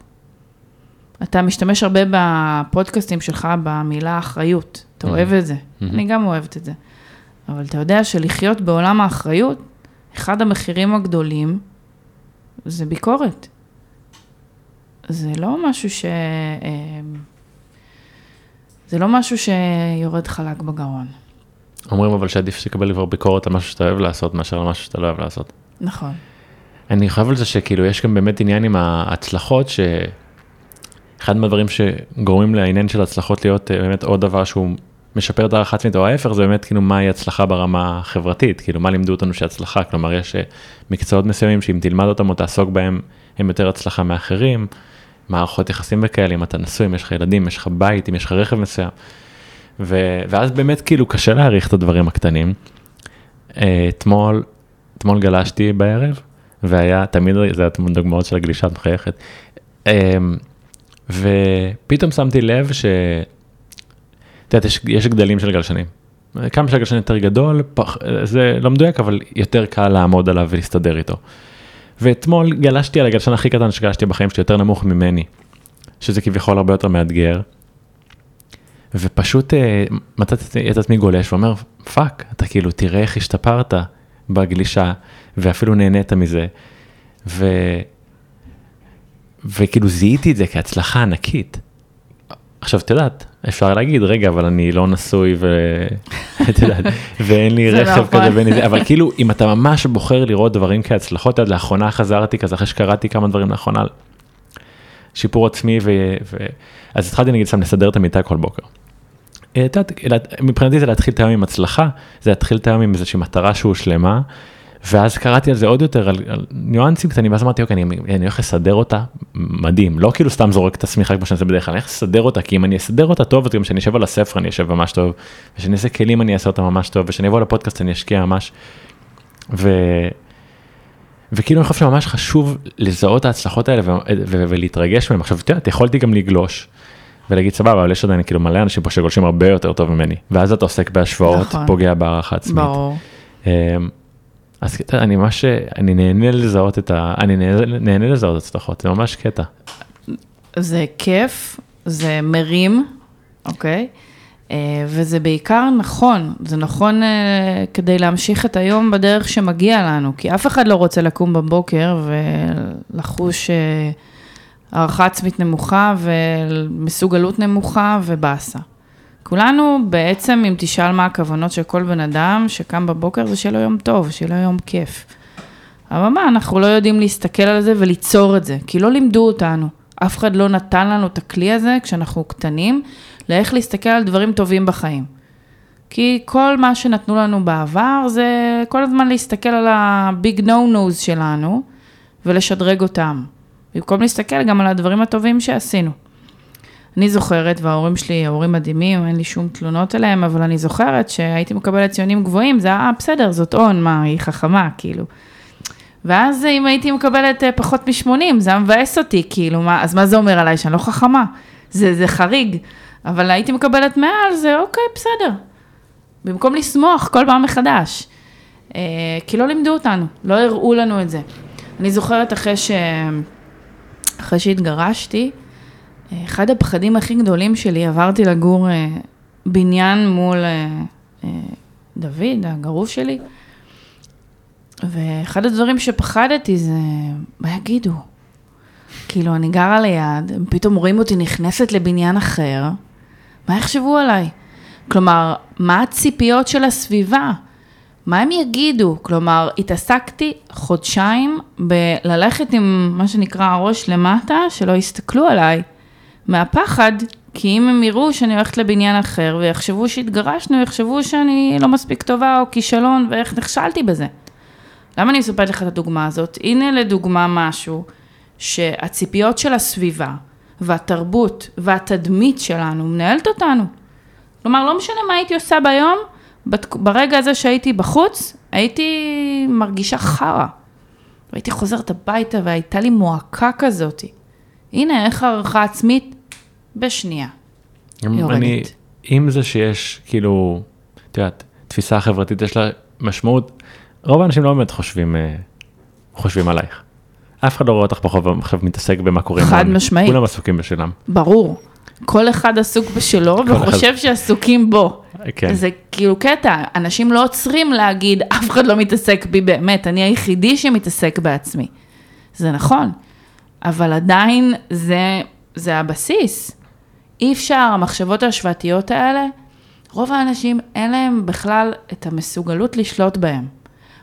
אתה משתמש הרבה בפודקאסטים שלך במילה אחריות, אתה mm-hmm. אוהב את זה, mm-hmm. אני גם אוהבת את זה. אבל אתה יודע שלחיות בעולם האחריות, אחד המחירים הגדולים זה ביקורת. זה לא משהו ש... אה, זה לא משהו שיורד חלק בגרון. אומרים אבל שעדיף שתקבל כבר ביקורת על משהו שאתה אוהב לעשות מאשר על משהו שאתה לא אוהב לעשות. נכון. אני חייב על זה שכאילו יש גם באמת עניין עם ההצלחות שאחד מהדברים שגורמים לעניין של הצלחות להיות אה, באמת עוד דבר שהוא משפר את הערכה עצמית או ההפך זה באמת כאילו מהי הצלחה ברמה החברתית כאילו מה לימדו אותנו שהצלחה כלומר יש אה, מקצועות מסוימים שאם תלמד אותם או תעסוק בהם הם יותר הצלחה מאחרים. מערכות יחסים וכאלה אם אתה נשוי אם יש לך ילדים יש לך בית אם יש לך רכב מסוים. ו, ואז באמת כאילו קשה להעריך את הדברים הקטנים. אה, אתמול, אתמול גלשתי בערב, והיה תמיד, זה היה דוגמאות של הגלישה המחייכת. אה, ופתאום שמתי לב ש... את יודעת, יש, יש גדלים של גלשנים. כמה שהגשן יותר גדול, פח, זה לא מדויק, אבל יותר קל לעמוד עליו ולהסתדר איתו. ואתמול גלשתי על הגלשן הכי קטן שגלשתי בחיים שלי, יותר נמוך ממני, שזה כביכול הרבה יותר מאתגר. ופשוט אה, מצאתי את עצמי גולש ואומר, fuck, אתה כאילו, תראה איך השתפרת בגלישה, ואפילו נהנית מזה. ו... וכאילו זיהיתי את זה כהצלחה ענקית. עכשיו, את יודעת, אפשר להגיד, רגע, אבל אני לא נשוי ואת יודעת, ואין לי זה רכב נכון. כזה ואין לי זה, אבל כאילו, אם אתה ממש בוחר לראות דברים כהצלחות, עד לאחרונה חזרתי כזה, אחרי שקראתי כמה דברים לאחרונה, שיפור עצמי, ו... ו... אז התחלתי נגיד סתם לסדר את המיטה כל בוקר. אה, מבחינתי זה להתחיל את היום עם הצלחה, זה להתחיל את היום עם איזושהי מטרה שהושלמה, ואז קראתי על זה עוד יותר, על, על ניואנסים קטנים, ואז אמרתי, אוקיי, אני, אני הולך לסדר אותה, מדהים, לא כאילו סתם זורק את השמיכה כמו שאני עושה בדרך כלל, אני הולך לסדר אותה, כי אם אני אסדר אותה טוב, אז גם כשאני אשב על הספר אני אשב ממש טוב, וכשאני אעשה כלים אני אעשה אותה ממש טוב, וכשאני אבוא לפודקאסט אני אשקיע ממש, ו... וכאילו אני חושב שממש חשוב לזהות את ההצלחות האלה ולהתרגש מהן. עכשיו, את יודעת, יכולתי גם לגלוש ולהגיד סבבה, אבל יש עדיין כאילו מלא אנשים פה שגולשים הרבה יותר טוב ממני, ואז אתה עוסק בהשוואות, נכון. פוגע בהערכה עצמית. ברור. אמ, אז יודע, אני ממש, אני נהנה לזהות את ה... אני נהנה, נהנה לזהות הצלחות, זה ממש קטע. זה כיף, זה מרים, אוקיי? אה, וזה בעיקר נכון, זה נכון אה, כדי להמשיך את היום בדרך שמגיע לנו, כי אף אחד לא רוצה לקום בבוקר ולחוש אה, הערכה עצמית נמוכה ומסוגלות נמוכה ובאסה. כולנו בעצם, אם תשאל מה הכוונות של כל בן אדם שקם בבוקר, זה שיהיה לו יום טוב, שיהיה לו יום כיף. אבל מה, אנחנו לא יודעים להסתכל על זה וליצור את זה, כי לא לימדו אותנו. אף אחד לא נתן לנו את הכלי הזה כשאנחנו קטנים, לאיך להסתכל על דברים טובים בחיים. כי כל מה שנתנו לנו בעבר זה כל הזמן להסתכל על נו נוז שלנו ולשדרג אותם. במקום להסתכל גם על הדברים הטובים שעשינו. אני זוכרת, וההורים שלי הורים מדהימים, אין לי שום תלונות עליהם, אבל אני זוכרת שהייתי מקבלת ציונים גבוהים, זה היה "אה, בסדר, זאת און, מה, היא חכמה, כאילו. ואז אם הייתי מקבלת אה, פחות מ-80, זה היה מבאס אותי, כאילו, מה, אז מה זה אומר עליי, שאני לא חכמה? זה, זה חריג. אבל הייתי מקבלת מעל, זה אוקיי, בסדר. במקום לשמוח כל פעם מחדש. אה, כי לא לימדו אותנו, לא הראו לנו את זה. אני זוכרת אחרי, ש... אחרי שהתגרשתי, אחד הפחדים הכי גדולים שלי, עברתי לגור אה, בניין מול אה, אה, דוד, הגרוש שלי, ואחד הדברים שפחדתי זה, מה יגידו? כאילו, אני גרה ליד, הם פתאום רואים אותי נכנסת לבניין אחר, מה יחשבו עליי? כלומר, מה הציפיות של הסביבה? מה הם יגידו? כלומר, התעסקתי חודשיים בללכת עם מה שנקרא הראש למטה, שלא יסתכלו עליי, מהפחד, כי אם הם יראו שאני הולכת לבניין אחר ויחשבו שהתגרשנו, יחשבו שאני לא מספיק טובה או כישלון ואיך נכשלתי בזה. למה אני מספרת לך את הדוגמה הזאת? הנה לדוגמה משהו שהציפיות של הסביבה והתרבות והתדמית שלנו מנהלת אותנו. כלומר, לא משנה מה הייתי עושה ביום, ברגע הזה שהייתי בחוץ, הייתי מרגישה חרא. והייתי חוזרת הביתה והייתה לי מועקה כזאת. הנה, איך הערכה עצמית? בשנייה. יורדת. אני, עם זה שיש כאילו, את יודעת, תפיסה חברתית יש לה משמעות, רוב האנשים לא באמת חושבים, אה, חושבים עלייך. אף אחד לא רואה אותך ברחוב עכשיו מתעסק במה קורה. חד. משמעית. כולם עסוקים בשלם. ברור. כל אחד עסוק בשלו אחד. וחושב שעסוקים בו. כן. זה כאילו קטע, אנשים לא עוצרים להגיד, אף אחד לא מתעסק בי באמת, אני היחידי שמתעסק בעצמי. זה נכון, אבל עדיין זה, זה הבסיס. אי אפשר, המחשבות ההשוואתיות האלה, רוב האנשים אין להם בכלל את המסוגלות לשלוט בהם.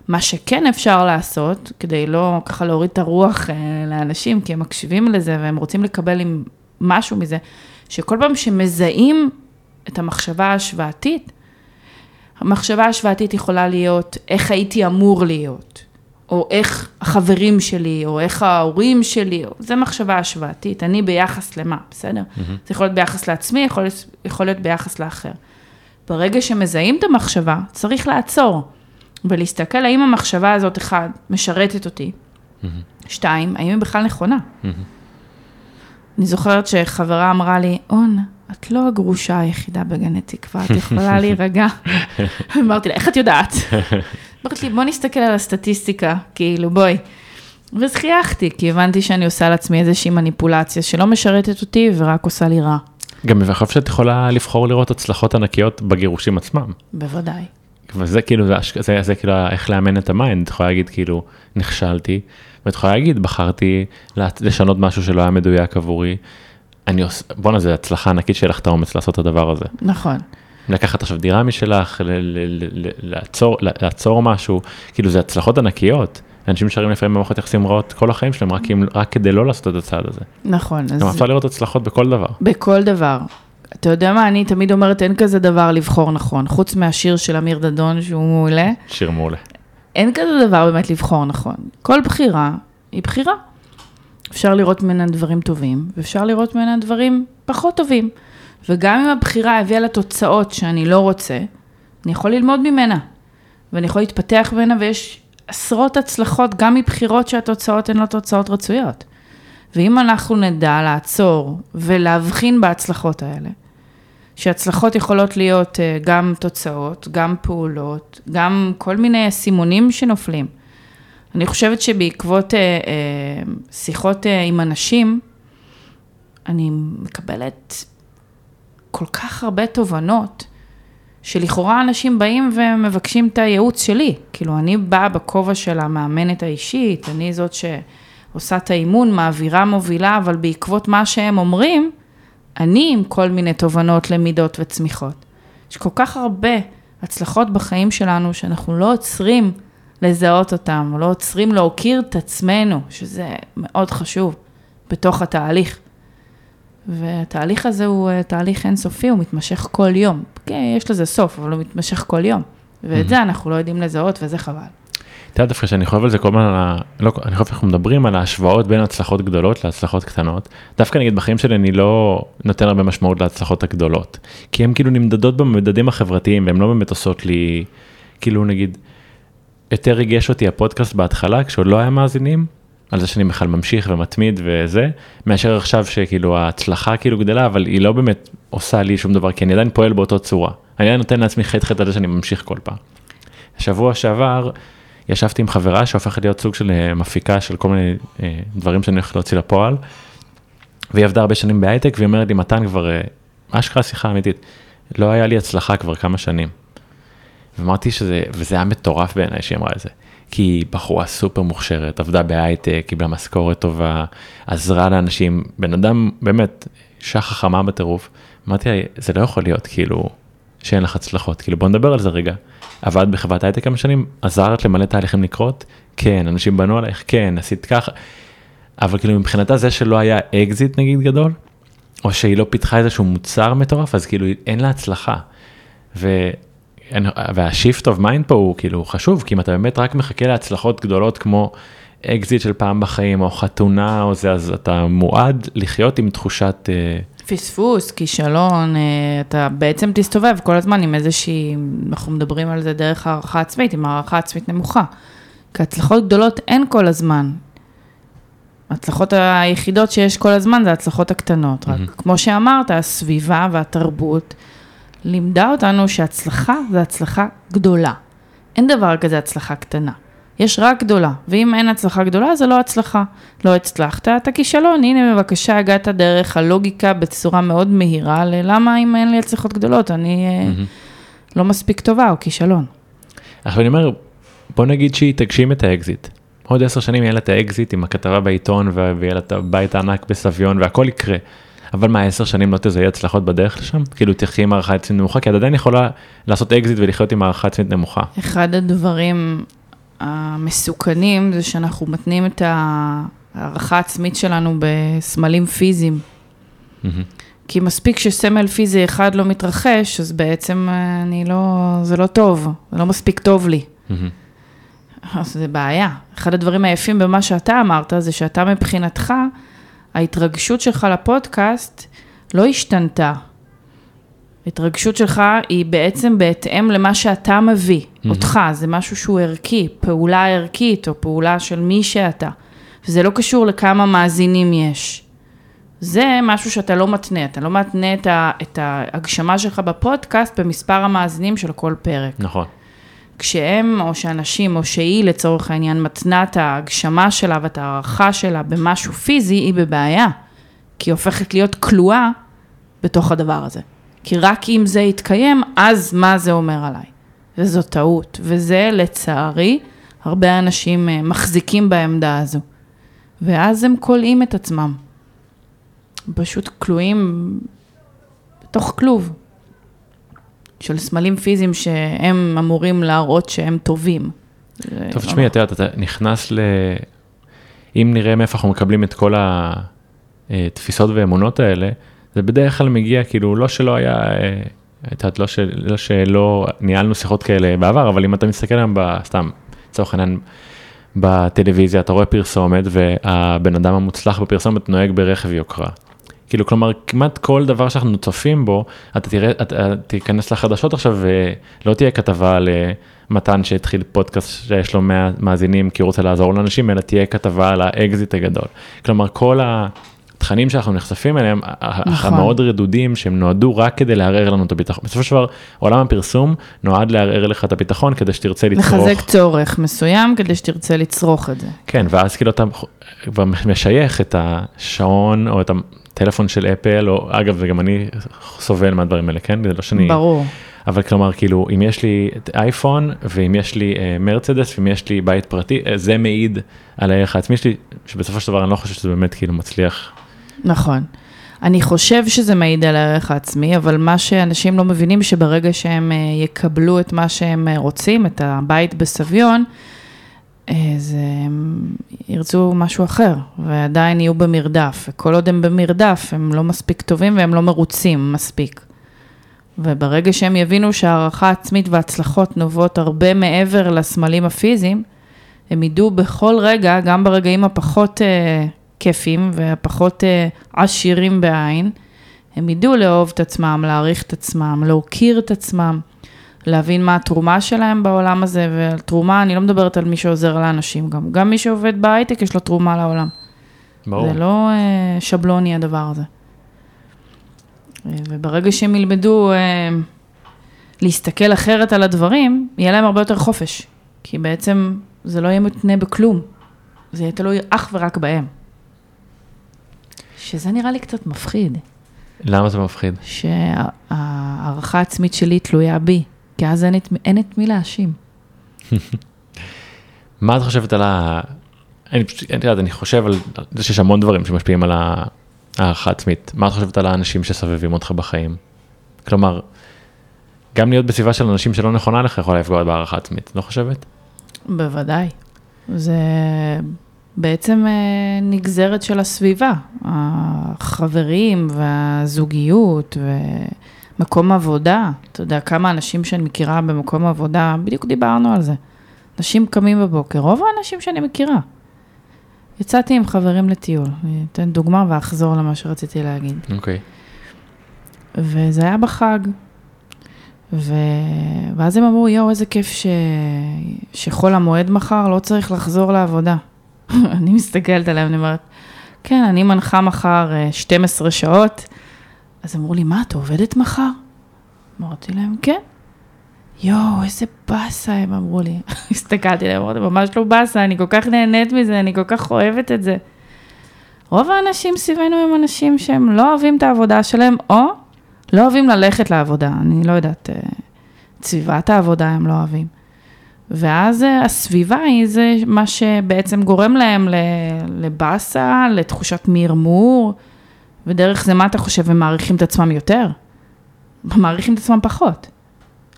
מה שכן אפשר לעשות, כדי לא ככה להוריד את הרוח אה, לאנשים, כי הם מקשיבים לזה והם רוצים לקבל עם משהו מזה, שכל פעם שמזהים את המחשבה ההשוואתית, המחשבה ההשוואתית יכולה להיות איך הייתי אמור להיות, או איך החברים שלי, או איך ההורים שלי, או... זה מחשבה השוואתית, אני ביחס למה, בסדר? Mm-hmm. זה יכול להיות ביחס לעצמי, יכול להיות, יכול להיות ביחס לאחר. ברגע שמזהים את המחשבה, צריך לעצור ולהסתכל האם המחשבה הזאת, אחד, משרתת אותי, mm-hmm. שתיים, האם היא בכלל נכונה. אני זוכרת שחברה אמרה לי, און, את לא הגרושה היחידה בגני תקווה, את יכולה להירגע. אמרתי לה, איך את יודעת? אמרתי לי, בוא נסתכל על הסטטיסטיקה, כאילו, בואי. ואז חייכתי, כי הבנתי שאני עושה לעצמי איזושהי מניפולציה שלא משרתת אותי ורק עושה לי רע. גם אני חושב שאת יכולה לבחור לראות הצלחות ענקיות בגירושים עצמם. בוודאי. וזה כאילו, זה, זה, זה כאילו איך לאמן את ה mind, את יכולה להגיד כאילו, נכשלתי, ואת יכולה להגיד, בחרתי לשנות משהו שלא היה מדויק עבורי. אני עושה, בואנה, זו הצלחה ענקית שיהיה לך את האומץ לעשות את הדבר הזה. נכון. לקחת עכשיו דירה משלך, ל- ל- ל- לעצור, לעצור משהו, כאילו זה הצלחות ענקיות. אנשים נשארים לפעמים במערכות יחסים רעות כל החיים שלהם, רק, אם, רק כדי לא לעשות את הצעד הזה. נכון. גם אפשר לראות הצלחות בכל דבר. בכל דבר. אתה יודע מה, אני תמיד אומרת, אין כזה דבר לבחור נכון, חוץ מהשיר של אמיר דדון, שהוא מעולה. שיר מעולה. אין כזה דבר באמת לבחור נכון. כל בחירה היא בחירה. אפשר לראות ממנה דברים טובים, ואפשר לראות ממנה דברים פחות טובים. וגם אם הבחירה הביאה לתוצאות שאני לא רוצה, אני יכול ללמוד ממנה, ואני יכול להתפתח ממנה, ויש עשרות הצלחות, גם מבחירות שהתוצאות הן לא תוצאות רצויות. ואם אנחנו נדע לעצור ולהבחין בהצלחות האלה, שהצלחות יכולות להיות אה, גם תוצאות, גם פעולות, גם כל מיני סימונים שנופלים. אני חושבת שבעקבות אה, אה, שיחות עם אנשים, אני מקבלת כל כך הרבה תובנות, שלכאורה אנשים באים ומבקשים את הייעוץ שלי. כאילו, אני באה בכובע של המאמנת האישית, אני זאת שעושה את האימון, מעבירה, מובילה, אבל בעקבות מה שהם אומרים, אני עם כל מיני תובנות, למידות וצמיחות. יש כל כך הרבה הצלחות בחיים שלנו, שאנחנו לא עוצרים לזהות אותם, לא עוצרים להוקיר את עצמנו, שזה מאוד חשוב בתוך התהליך. והתהליך הזה הוא אה, תהליך אינסופי, הוא מתמשך כל יום. כן, יש לזה סוף, אבל הוא מתמשך כל יום. ואת זה אנחנו לא יודעים לזהות, וזה חבל. אתה יודע דווקא שאני חושב על זה כל הזמן, לא, אני חושב שאנחנו מדברים על ההשוואות בין הצלחות גדולות להצלחות קטנות. דווקא נגיד בחיים שלי אני לא נותן הרבה משמעות להצלחות הגדולות. כי הן כאילו נמדדות במדדים החברתיים והן לא באמת עושות לי, כאילו נגיד, יותר ריגש אותי הפודקאסט בהתחלה כשעוד לא היה מאזינים, על זה שאני בכלל ממשיך ומתמיד וזה, מאשר עכשיו שכאילו ההצלחה כאילו גדלה, אבל היא לא באמת עושה לי שום דבר, כי אני עדיין פועל באותו צורה. אני עדיין נותן לעצמי חטא חטא על זה שאני ממשיך כל פעם. השבוע שעבר ישבתי עם חברה שהופכת להיות סוג של אה, מפיקה של כל מיני אה, דברים שאני הולך להוציא לפועל, והיא עבדה הרבה שנים בהייטק, והיא אומרת לי, מתן כבר, אה, אשכרה שיחה אמיתית, לא היה לי הצלחה כבר כמה שנים. ואמרתי שזה, וזה היה מטורף בעיניי שהיא אמרה את זה. כי היא בחורה סופר מוכשרת, עבדה בהייטק, קיבלה משכורת טובה, עזרה לאנשים, בן אדם באמת, אישה חכמה בטירוף. אמרתי לה, זה לא יכול להיות כאילו שאין לך הצלחות, כאילו בוא נדבר על זה רגע. עבדת בחברת הייטק כמה שנים, עזרת למלא תהליכים לקרות? כן, אנשים בנו עלייך? כן, עשית ככה. אבל כאילו מבחינתה זה שלא היה אקזיט נגיד גדול, או שהיא לא פיתחה איזשהו מוצר מטורף, אז כאילו אין לה הצלחה. ו... וה shift of mind פה הוא כאילו חשוב, כי אם אתה באמת רק מחכה להצלחות גדולות כמו אקזיט של פעם בחיים, או חתונה או זה, אז אתה מועד לחיות עם תחושת... אה, פספוס, כישלון, אה, אתה בעצם תסתובב כל הזמן עם איזושהי, אנחנו מדברים על זה דרך הערכה עצמית, עם הערכה עצמית נמוכה. כי הצלחות גדולות אין כל הזמן. ההצלחות היחידות שיש כל הזמן זה ההצלחות הקטנות. רק כמו שאמרת, הסביבה והתרבות לימדה אותנו שהצלחה זה הצלחה גדולה. אין דבר כזה הצלחה קטנה. יש רק גדולה, ואם אין הצלחה גדולה, זה לא הצלחה. לא הצלחת, אתה כישלון, הנה בבקשה הגעת דרך הלוגיקה בצורה מאוד מהירה, ללמה אם אין לי הצלחות גדולות, אני mm-hmm. לא מספיק טובה או כישלון. עכשיו אני אומר, בוא נגיד שהיא תגשים את האקזיט. עוד עשר שנים יהיה לה את האקזיט עם הכתבה בעיתון ויהיה לה את הבית הענק בסביון והכל יקרה. אבל מה, עשר שנים לא תזהי הצלחות בדרך לשם? כאילו תחי עם הערכה עצמית נמוכה, כי את עדיין יכולה לעשות אקזיט ולחיות עם הערכה עצמית נמוכה. אחד הדברים המסוכנים זה שאנחנו מתנים את הערכה העצמית שלנו בסמלים פיזיים. Mm-hmm. כי מספיק שסמל פיזי אחד לא מתרחש, אז בעצם אני לא, זה לא טוב, זה לא מספיק טוב לי. Mm-hmm. אז זה בעיה. אחד הדברים היפים במה שאתה אמרת, זה שאתה מבחינתך, ההתרגשות שלך לפודקאסט לא השתנתה. ההתרגשות שלך היא בעצם בהתאם למה שאתה מביא, mm-hmm. אותך, זה משהו שהוא ערכי, פעולה ערכית או פעולה של מי שאתה. וזה לא קשור לכמה מאזינים יש. זה משהו שאתה לא מתנה, אתה לא מתנה את, ה, את ההגשמה שלך בפודקאסט במספר המאזינים של כל פרק. נכון. כשהם, או שאנשים, או שהיא לצורך העניין, מתנה את ההגשמה שלה ואת ההערכה שלה במשהו פיזי, היא בבעיה. כי היא הופכת להיות כלואה בתוך הדבר הזה. כי רק אם זה יתקיים, אז מה זה אומר עליי? וזו טעות. וזה, לצערי, הרבה אנשים אה, מחזיקים בעמדה הזו. ואז הם כולאים את עצמם. פשוט כלואים בתוך כלוב. של סמלים פיזיים שהם אמורים להראות שהם טובים. טוב, תשמעי, את יודעת, אתה נכנס ל... אם נראה מאיפה אנחנו מקבלים את כל התפיסות ואמונות האלה, זה בדרך כלל מגיע, כאילו, לא שלא היה, אה, את יודעת, לא, לא שלא ניהלנו שיחות כאלה בעבר, אבל אם אתה מסתכל היום, סתם, לצורך העניין, בטלוויזיה, אתה רואה פרסומת, והבן אדם המוצלח בפרסומת נוהג ברכב יוקרה. כאילו, כלומר, כמעט כל דבר שאנחנו צופים בו, אתה תראה, אתה תיכנס לחדשות עכשיו ולא תהיה כתבה על אה, מתן שהתחיל פודקאסט שיש לו 100 מאזינים כי הוא רוצה לעזור לאנשים, אלא תהיה כתבה על האקזיט הגדול. כלומר, כל התכנים שאנחנו נחשפים אליהם, נכון. המאוד רדודים, שהם נועדו רק כדי לערער לנו את הביטחון. בסופו של דבר, עולם הפרסום נועד לערער לך את הביטחון כדי שתרצה לצרוך. לחזק צורך מסוים כדי שתרצה לצרוך את זה. כן, ואז כאילו אתה כבר משייך את השעון או את טלפון של אפל, או אגב, וגם אני סובל מהדברים האלה, כן? זה לא שאני... ברור. אבל כלומר, כאילו, אם יש לי אייפון, ואם יש לי אה, מרצדס, ואם יש לי בית פרטי, אה, זה מעיד על הערך העצמי שלי, שבסופו של דבר אני לא חושב שזה באמת כאילו מצליח. נכון. אני חושב שזה מעיד על הערך העצמי, אבל מה שאנשים לא מבינים, שברגע שהם אה, יקבלו את מה שהם אה, רוצים, את הבית בסביון, אז הם ירצו משהו אחר, ועדיין יהיו במרדף, וכל עוד הם במרדף, הם לא מספיק טובים והם לא מרוצים מספיק. וברגע שהם יבינו שהערכה עצמית והצלחות נובעות הרבה מעבר לסמלים הפיזיים, הם ידעו בכל רגע, גם ברגעים הפחות כיפים והפחות uh, עשירים בעין, הם ידעו לאהוב את עצמם, להעריך את עצמם, להוקיר את עצמם. להבין מה התרומה שלהם בעולם הזה, ותרומה, אני לא מדברת על מי שעוזר לאנשים גם, גם מי שעובד בהייטק יש לו תרומה לעולם. ברור. זה לא אה, שבלוני הדבר הזה. אה, וברגע שהם ילמדו אה, להסתכל אחרת על הדברים, יהיה להם הרבה יותר חופש. כי בעצם זה לא יהיה מותנה בכלום, זה יהיה תלוי אך ורק בהם. שזה נראה לי קצת מפחיד. למה זה מפחיד? שההערכה העצמית שלי תלויה בי. כי אז אין את, אין את מי להאשים. מה את חושבת על ה... אני פשוט, אני יודעת, אני חושב על זה שיש המון דברים שמשפיעים על הערכה עצמית. מה את חושבת על האנשים שסובבים אותך בחיים? כלומר, גם להיות בסביבה של אנשים שלא נכונה לך יכולה לפגוע בהערכה עצמית, לא חושבת? בוודאי. זה בעצם אה, נגזרת של הסביבה, החברים והזוגיות ו... מקום עבודה, אתה יודע, כמה אנשים שאני מכירה במקום עבודה, בדיוק דיברנו על זה. אנשים קמים בבוקר, רוב האנשים שאני מכירה. יצאתי עם חברים לטיול, אני אתן דוגמה ואחזור למה שרציתי להגיד. אוקיי. Okay. וזה היה בחג. ו... ואז הם אמרו, יואו, איזה כיף ש... שחול המועד מחר, לא צריך לחזור לעבודה. אני מסתכלת עליהם, אני אומרת, כן, אני מנחה מחר 12 אה, שעות, אז אמרו לי, מה, את עובדת מחר? אמרתי להם, כן. יואו, איזה באסה, הם אמרו לי. הסתכלתי עליהם, אמרתי, ממש לא באסה, אני כל כך נהנית מזה, אני כל כך אוהבת את זה. רוב האנשים סביבנו הם אנשים שהם לא אוהבים את העבודה שלהם, או לא אוהבים ללכת לעבודה, אני לא יודעת, את אה, סביבת העבודה הם לא אוהבים. ואז אה, הסביבה היא זה מה שבעצם גורם להם לבאסה, לתחושת מרמור. ודרך זה מה אתה חושב, הם מעריכים את עצמם יותר? מעריכים את עצמם פחות.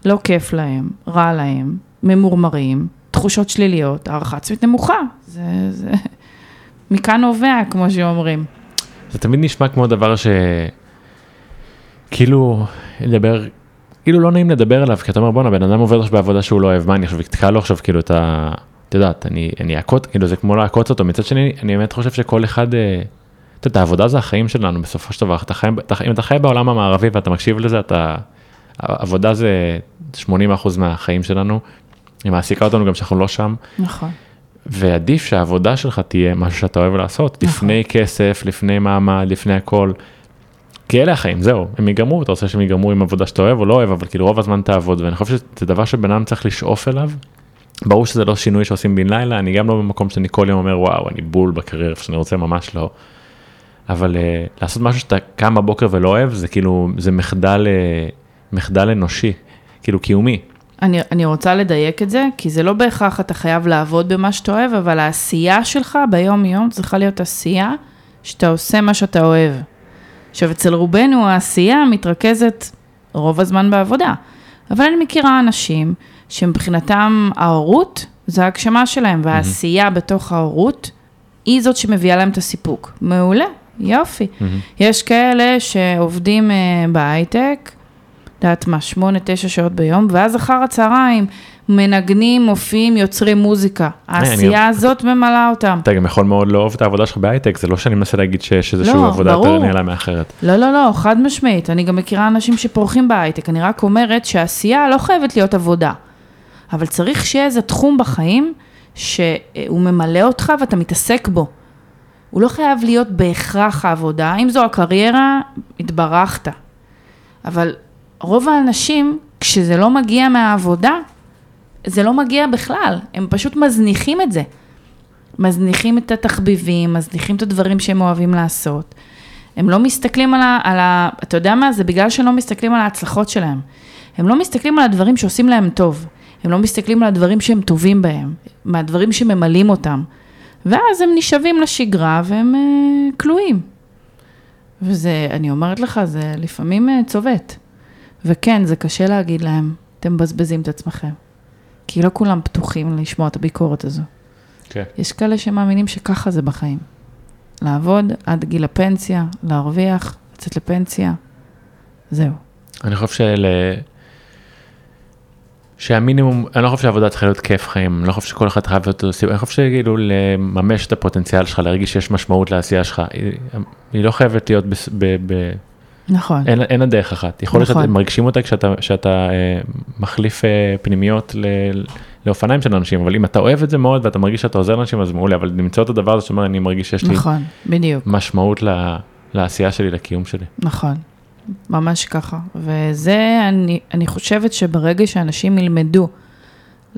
לא כיף להם, רע להם, ממורמרים, תחושות שליליות, הערכה עצמית נמוכה. זה, זה... מכאן נובע, כמו שאומרים. זה תמיד נשמע כמו דבר ש... כאילו, לדבר, כאילו לא נעים לדבר עליו, כי אתה אומר, בואנה, בן אדם עובד עכשיו בעבודה שהוא לא אוהב, מה אני עכשיו אתקע לו עכשיו כאילו את ה... את יודעת, אני, אעקוץ, כאילו זה כמו לעקוץ אותו, מצד שני, אני באמת חושב שכל אחד... אה, את יודעת, העבודה זה החיים שלנו בסופו של דבר, אם אתה חי בעולם המערבי ואתה מקשיב לזה, אתה, עבודה זה 80% מהחיים שלנו, היא מעסיקה אותנו גם שאנחנו לא שם. נכון. ועדיף שהעבודה שלך תהיה משהו שאתה אוהב לעשות, נכון. לפני כסף, לפני מעמד, לפני הכל. כי אלה החיים, זהו, הם ייגמרו, אתה רוצה שהם ייגמרו עם עבודה שאתה אוהב או לא אוהב, אבל כאילו רוב הזמן תעבוד, ואני חושב שזה דבר שבן אדם צריך לשאוף אליו. ברור שזה לא שינוי שעושים בן לילה, אני גם לא במקום שאני כל יום אומר, וואו, אני בול בקריירה איפה שאני רוצה, ממש לא. אבל uh, לעשות משהו שאתה קם בבוקר ולא אוהב, זה כאילו, זה מחדל, uh, מחדל אנושי, כאילו קיומי. אני, אני רוצה לדייק את זה, כי זה לא בהכרח אתה חייב לעבוד במה שאתה אוהב, אבל העשייה שלך ביום-יום צריכה להיות עשייה שאתה עושה מה שאתה אוהב. עכשיו, אצל רובנו העשייה מתרכזת רוב הזמן בעבודה, אבל אני מכירה אנשים שמבחינתם ההורות זה ההגשמה שלהם, והעשייה בתוך ההורות היא זאת שמביאה להם את הסיפוק. מעולה, יופי. יש כאלה שעובדים אה, בהייטק, יודעת מה, שמונה, תשע שעות ביום, ואז אחר הצהריים מנגנים, מופיעים, יוצרים מוזיקה. העשייה הזאת ממלאה אותם. אתה גם יכול מאוד לאהוב את העבודה שלך בהייטק, זה לא שאני מנסה להגיד שיש איזושהי לא, עבודה יותר. נעלה מאחרת. לא, לא, לא, חד משמעית. אני גם מכירה אנשים שפורחים בהייטק. אני רק אומרת שעשייה לא חייבת להיות עבודה. אבל צריך שיהיה איזה תחום בחיים שהוא ממלא אותך ואתה מתעסק בו. הוא לא חייב להיות בהכרח העבודה. אם זו הקריירה, התברכת. אבל רוב האנשים, כשזה לא מגיע מהעבודה, זה לא מגיע בכלל. הם פשוט מזניחים את זה. מזניחים את התחביבים, מזניחים את הדברים שהם אוהבים לעשות. הם לא מסתכלים על ה... על ה אתה יודע מה? זה בגלל שהם לא מסתכלים על ההצלחות שלהם. הם לא מסתכלים על הדברים שעושים להם טוב. הם לא מסתכלים על הדברים שהם טובים בהם, מהדברים שממלאים אותם. ואז הם נשאבים לשגרה והם אה, כלואים. וזה, אני אומרת לך, זה לפעמים אה, צובט. וכן, זה קשה להגיד להם, אתם מבזבזים את עצמכם. כי לא כולם פתוחים לשמוע את הביקורת הזו. כן. יש כאלה שמאמינים שככה זה בחיים. לעבוד עד גיל הפנסיה, להרוויח, לצאת לפנסיה, זהו. אני חושב של... שהמינימום, אני לא חושב שהעבודה צריכה להיות כיף חיים, אני לא חושב שכל אחד חייב להיות עושים, אני חושב שכאילו לממש את הפוטנציאל שלך, להרגיש שיש משמעות לעשייה שלך, היא, היא לא חייבת להיות, בס, ב, ב, נכון. אין, אין לה דרך אחת, יכול להיות נכון. שאתם מרגישים אותה כשאתה, כשאתה אה, מחליף אה, פנימיות ל, לאופניים של אנשים, אבל אם אתה אוהב את זה מאוד ואתה מרגיש שאתה עוזר לאנשים אז מעולה, אבל למצוא את הדבר הזה שאומר אני מרגיש שיש לי נכון, בדיוק. משמעות ל, לעשייה שלי, לקיום שלי. נכון, ממש ככה. וזה, אני, אני חושבת שברגע שאנשים ילמדו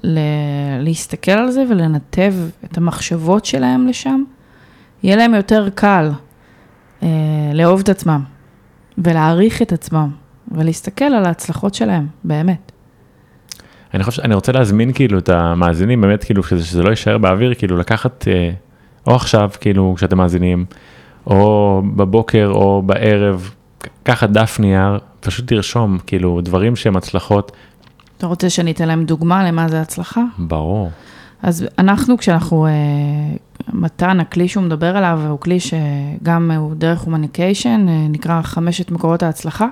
ל- להסתכל על זה ולנתב את המחשבות שלהם לשם, יהיה להם יותר קל אה, לאהוב את עצמם ולהעריך את עצמם ולהסתכל על ההצלחות שלהם, באמת. אני חושב שאני רוצה להזמין כאילו את המאזינים באמת כאילו שזה, שזה לא יישאר באוויר כאילו לקחת אה, או עכשיו כאילו כשאתם מאזינים או בבוקר או בערב קחת דף נייר פשוט תרשום כאילו דברים שהם הצלחות אתה רוצה שאני אתן להם דוגמה למה זה הצלחה? ברור אז אנחנו, כשאנחנו, אה, מתן, הכלי שהוא מדבר עליו, הוא כלי שגם הוא דרך הומניקיישן, אה, נקרא חמשת מקורות ההצלחה.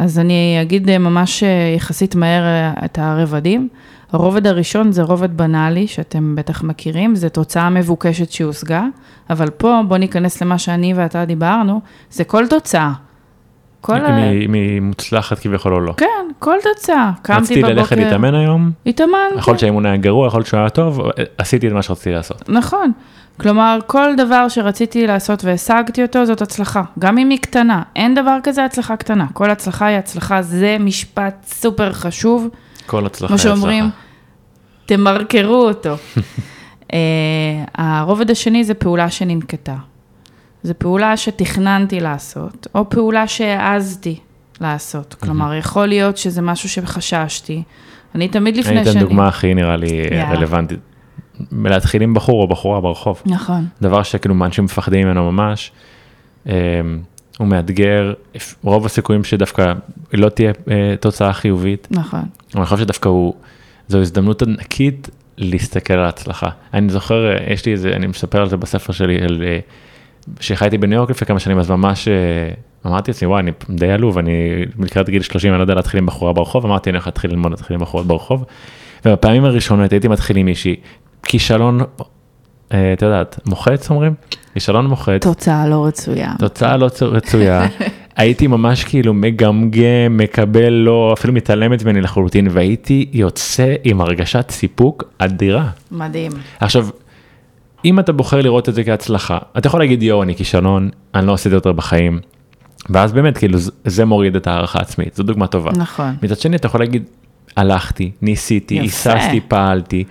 אז אני אגיד אה, ממש אה, יחסית מהר אה, את הרבדים. הרובד הראשון זה רובד בנאלי, שאתם בטח מכירים, זה תוצאה מבוקשת שהושגה, אבל פה בוא ניכנס למה שאני ואתה דיברנו, זה כל תוצאה. כל ה... אם היא מוצלחת כביכול או לא. כן, כל תוצאה. קמתי רציתי בבוקר, ללכת להתאמן היום, התאמן, יכול להיות שהאימון היה גרוע, יכול להיות שהוא היה טוב, עשיתי את מה שרציתי לעשות. נכון. כלומר, כל דבר שרציתי לעשות והשגתי אותו, זאת הצלחה. גם אם היא קטנה. אין דבר כזה הצלחה קטנה. כל הצלחה היא הצלחה, זה משפט סופר חשוב. כל הצלחה כמו היא שאומרים, הצלחה. תמרקרו אותו. uh, הרובד השני זה פעולה שננקטה. זו פעולה שתכננתי לעשות, או פעולה שהעזתי לעשות. כלומר, יכול להיות שזה משהו שחששתי. אני תמיד לפני אני שאני... אתן דוגמה הכי נראה לי. רלוונטית. להתחיל עם בחור או בחורה ברחוב. נכון, דבר שכאילו אנשים מפחדים ממנו ממש. אה, הוא מאתגר, רוב הסיכויים שדווקא לא תהיה אה, תוצאה חיובית. נכון. אני חושב שדווקא הוא, זו הזדמנות ענקית להסתכל על ההצלחה. אני זוכר, אה, יש לי איזה, אני מספר על זה בספר שלי, על, אה, שחייתי בניו יורק לפני כמה שנים, אז ממש אה, אמרתי לעצמי, וואי, אני די עלוב, אני לקראת גיל 30, אני לא יודע להתחיל עם בחורה ברחוב, אמרתי, אני הולך להתחיל ללמוד להתחיל עם בחורות ברחוב. ובפעמים הראשונות הייתי מתחיל עם מישהי, כישלון, אה, את יודעת, מוחץ אומרים? כישלון מוחץ. תוצאה לא רצויה. תוצאה לא רצויה, הייתי ממש כאילו מגמגם, מקבל, לא, אפילו מתעלמת ממני לחלוטין, והייתי יוצא עם הרגשת סיפוק אדירה. מדהים. עכשיו, אם אתה בוחר לראות את זה כהצלחה, אתה יכול להגיד יואו אני כישלון, אני לא עושה את זה יותר בחיים. ואז באמת כאילו זה- מוריד את הערכה העצמית, זו דוגמה טובה. נכון. מצד שני אתה יכול להגיד הלכתי, ניסיתי. היססתי, פעלתי,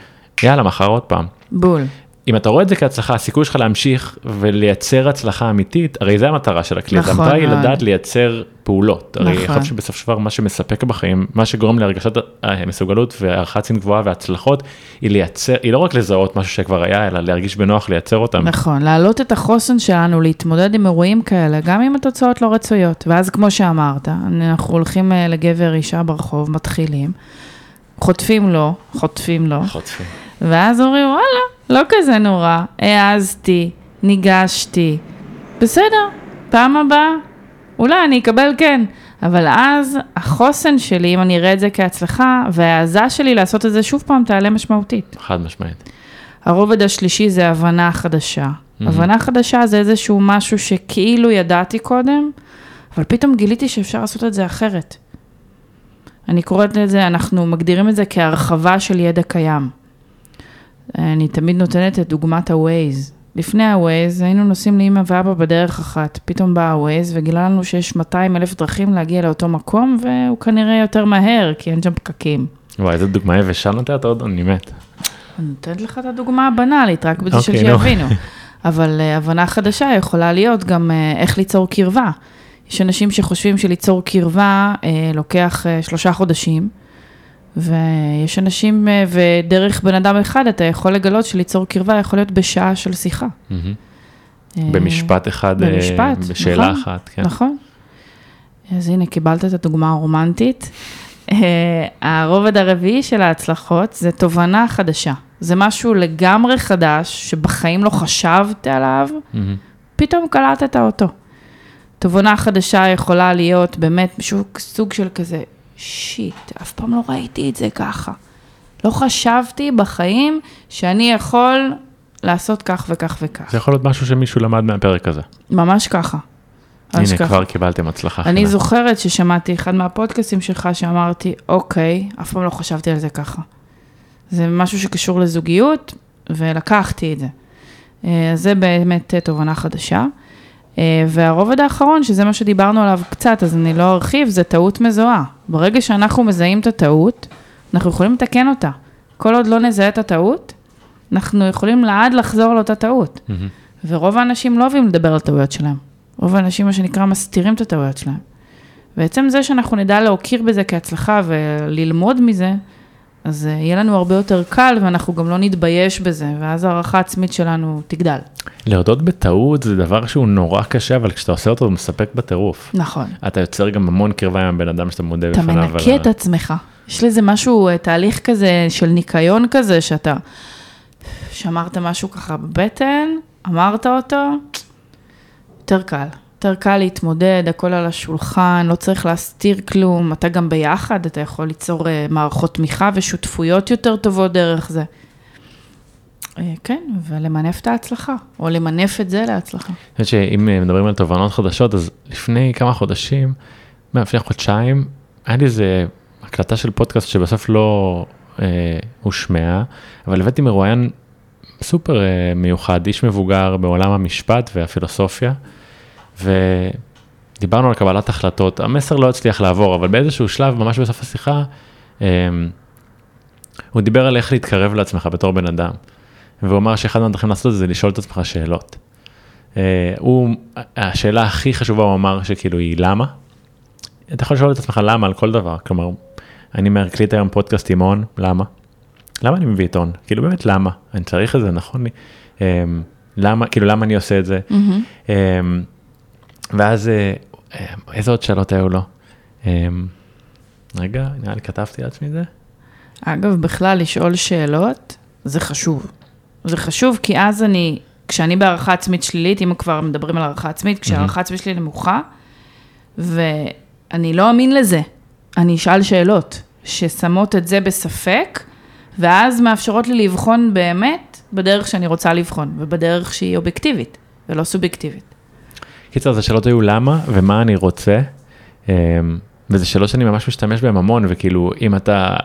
יאללה מחר עוד פעם. בול. אם אתה רואה את זה כהצלחה, הסיכוי שלך להמשיך ולייצר הצלחה אמיתית, הרי זה המטרה של הכלי, נכון המטרה היא מאוד. לדעת לייצר פעולות. הרי נכון. חושב שבסופו של דבר מה שמספק בחיים, מה שגורם להרגשת אה, מסוגלות והערכה עצמית גבוהה והצלחות, היא לייצר, היא לא רק לזהות משהו שכבר היה, אלא להרגיש בנוח לייצר אותם. נכון, להעלות את החוסן שלנו, להתמודד עם אירועים כאלה, גם עם התוצאות לא רצויות. ואז כמו שאמרת, אנחנו הולכים אה, לגבר אישה ברחוב, מתחילים, חוטפים לו, חוטפים לו, חוטפים. ואז אומרים, וואלה, לא כזה נורא, העזתי, ניגשתי, בסדר, פעם הבאה, אולי אני אקבל כן. אבל אז החוסן שלי, אם אני אראה את זה כהצלחה, וההעזה שלי לעשות את זה שוב פעם תעלה משמעותית. חד משמעית. הרובד השלישי זה הבנה חדשה. הבנה חדשה זה איזשהו משהו שכאילו ידעתי קודם, אבל פתאום גיליתי שאפשר לעשות את זה אחרת. אני קוראת לזה, אנחנו מגדירים את זה כהרחבה של ידע קיים. אני תמיד נותנת את דוגמת ה-Waze. לפני ה-Waze היינו נוסעים לאמא ואבא בדרך אחת, פתאום בא ה-Waze וגילה לנו שיש 200 אלף דרכים להגיע לאותו מקום, והוא כנראה יותר מהר, כי אין שם פקקים. וואי, איזה דוגמה יבשה נותנת עוד, אני מת. אני נותנת לך את הדוגמה הבנאלית, רק בשביל אוקיי, נו. שיבינו. אבל uh, הבנה חדשה יכולה להיות גם uh, איך ליצור קרבה. יש אנשים שחושבים שליצור קרבה uh, לוקח uh, שלושה חודשים, ויש אנשים, uh, ודרך בן אדם אחד אתה יכול לגלות שליצור קרבה יכול להיות בשעה של שיחה. אה, במשפט אחד, אה, במשפט, בשאלה נכון, אחת, כן. נכון. אז הנה, קיבלת את הדוגמה הרומנטית. אה, הרובד הרביעי של ההצלחות זה תובנה חדשה. זה משהו לגמרי חדש, שבחיים לא חשבת עליו. פתאום קלטת אותו. תובנה חדשה יכולה להיות באמת סוג של כזה, שיט, אף פעם לא ראיתי את זה ככה. לא חשבתי בחיים שאני יכול לעשות כך וכך וכך. זה יכול להיות משהו שמישהו למד מהפרק הזה. ממש ככה. הנה, ככה. כבר קיבלתם הצלחה. אני חינם. זוכרת ששמעתי אחד מהפודקאסטים שלך שאמרתי, אוקיי, אף פעם לא חשבתי על זה ככה. זה משהו שקשור לזוגיות, ולקחתי את זה. אה, אז זה באמת אה, תובנה חדשה. אה, והרובד האחרון, שזה מה שדיברנו עליו קצת, אז אני לא ארחיב, זה טעות מזוהה. ברגע שאנחנו מזהים את הטעות, אנחנו יכולים לתקן אותה. כל עוד לא נזהה את הטעות, אנחנו יכולים לעד לחזור לאותה טעות. מהמם. ורוב האנשים לא אוהבים לדבר על טעויות שלהם. רוב האנשים, מה שנקרא, מסתירים את הטעויות שלהם. ועצם זה שאנחנו נדע להוקיר בזה כהצלחה וללמוד מזה, אז אה, יהיה לנו הרבה יותר קל ואנחנו גם לא נתבייש בזה, ואז הערכה עצמית שלנו תגדל. להודות בטעות זה דבר שהוא נורא קשה, אבל כשאתה עושה אותו הוא מספק בטירוף. נכון. אתה יוצר גם המון קרבה עם הבן אדם שאתה מודה אתה בפניו. מנקה על את עצמך. יש לזה משהו, אה, תהליך כזה של ניקיון כזה, שאתה שמרת משהו ככה בבטן, אמרת אותו, יותר קל. יותר קל להתמודד, הכל על השולחן, לא צריך להסתיר כלום, אתה גם ביחד, אתה יכול ליצור אה, מערכות תמיכה ושותפויות יותר טובות דרך זה. אה, כן, ולמנף את ההצלחה, או למנף את זה להצלחה. אני חושב שאם אה, מדברים על תובנות חדשות, אז לפני כמה חודשים, לפני חודשיים, היה לי איזה הקלטה של פודקאסט שבסוף לא אה, הושמעה, אבל הבאתי מרואיין סופר אה, מיוחד, איש מבוגר בעולם המשפט והפילוסופיה, ודיברנו על קבלת החלטות, המסר לא הצליח לעבור, אבל באיזשהו שלב, ממש בסוף השיחה, אה, הוא דיבר על איך להתקרב לעצמך בתור בן אדם, והוא אמר שאחד מהדרכים לעשות את זה זה לשאול את עצמך שאלות. אה, הוא, השאלה הכי חשובה הוא אמר שכאילו היא למה. אתה יכול לשאול את עצמך למה על כל דבר, כלומר, אני מקליט היום פודקאסט עם הון, למה? למה אני מביא את הון? כאילו באמת למה? אני צריך את זה, נכון לי? אה, למה, כאילו למה אני עושה את זה? אה, ואז אה, אה, איזה עוד שאלות היו לו? אה, רגע, נראה לי כתבתי לעצמי את זה. אגב, בכלל, לשאול שאלות, זה חשוב. זה חשוב כי אז אני, כשאני בהערכה עצמית שלילית, אם כבר מדברים על הערכה עצמית, כשהערכה עצמית שלי נמוכה, ואני לא אמין לזה, אני אשאל שאלות ששמות את זה בספק, ואז מאפשרות לי לבחון באמת בדרך שאני רוצה לבחון, ובדרך שהיא אובייקטיבית, ולא סובייקטיבית. קיצר, אז השאלות היו למה ומה אני רוצה, אמ, וזה שאלות שאני ממש משתמש בהן המון, וכאילו, אם אתה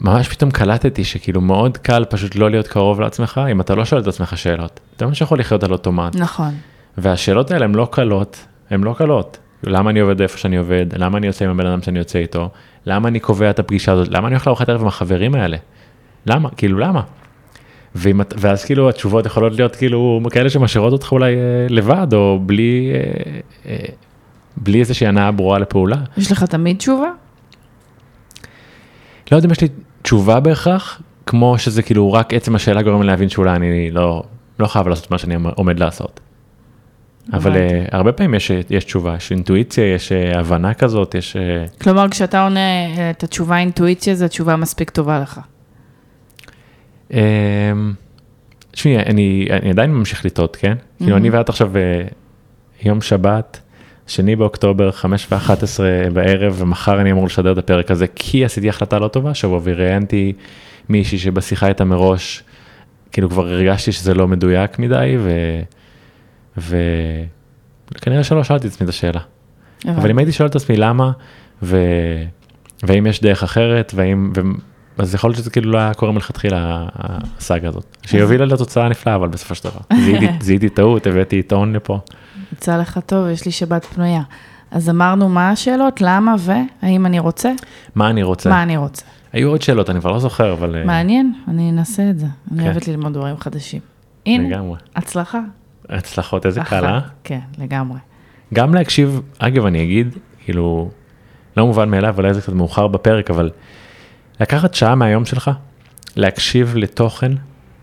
ממש פתאום קלטתי שכאילו מאוד קל פשוט לא להיות קרוב לעצמך אם אתה לא שואל את עצמך שאלות. אתה ממש יכול לחיות על אוטומט. נכון. והשאלות האלה הן לא קלות, הן לא קלות. למה אני עובד איפה שאני עובד, למה אני יוצא עם הבן אדם שאני יוצא איתו, למה אני קובע את הפגישה הזאת, למה אני הולך לארוחת ערב עם החברים האלה, למה, כאילו למה. ואם, ואז כאילו התשובות יכולות להיות כאילו כאלה שמשאירות אותך אולי אה, לבד או בלי, אה, אה, בלי איזושהי הנאה ברורה לפעולה. יש לך תמיד תשובה? לא יודע אם יש לי תשובה בהכרח, כמו שזה כאילו רק עצם השאלה גורם להבין שאולי אני לא, לא חייב לעשות מה שאני עומד לעשות. אבל uh, הרבה פעמים יש, יש תשובה, יש אינטואיציה, יש uh, הבנה כזאת, יש... Uh, כלומר, כשאתה עונה את התשובה אינטואיציה, זו תשובה מספיק טובה לך. אמ, תשמעי, אני, אני עדיין ממשיך לטעות, כן? כאילו אני ואת עכשיו אה, יום שבת, שני באוקטובר, חמש ואחת עשרה בערב, ומחר אני אמור לשדר את הפרק הזה, כי עשיתי החלטה לא טובה השבוע, וראיינתי מישהי שבשיחה איתה מראש, כאילו כבר הרגשתי שזה לא מדויק מדי, ו... וכנראה שלא שאלתי את עצמי את השאלה. אבל אם הייתי שואל את עצמי למה, ו... והאם יש דרך אחרת, והאם... ו... אז יכול להיות שזה כאילו לא היה קורה מלכתחילה הסאגה הזאת, שהיא הובילה לתוצאה נפלאה, אבל בסופו של דבר. זיהיתי- טעות, הבאתי עיתון לפה. יצא לך טוב, יש לי שבת פנויה. אז אמרנו מה השאלות, למה והאם אני רוצה? מה אני רוצה? מה אני רוצה. היו עוד שאלות, אני כבר לא זוכר, אבל... אה, מעניין, אני אנסה את זה. אני כן. אוהבת ללמוד דברים חדשים. הנה, לגמרי. הצלחה. הצלחות, איזה אחת. קלה. כן, לגמרי. גם להקשיב, אגב, אני אגיד, כאילו, לא מובן מאליו, אולי זה קצת מאוחר בפרק, אבל לקחת שעה מהיום שלך, להקשיב לתוכן,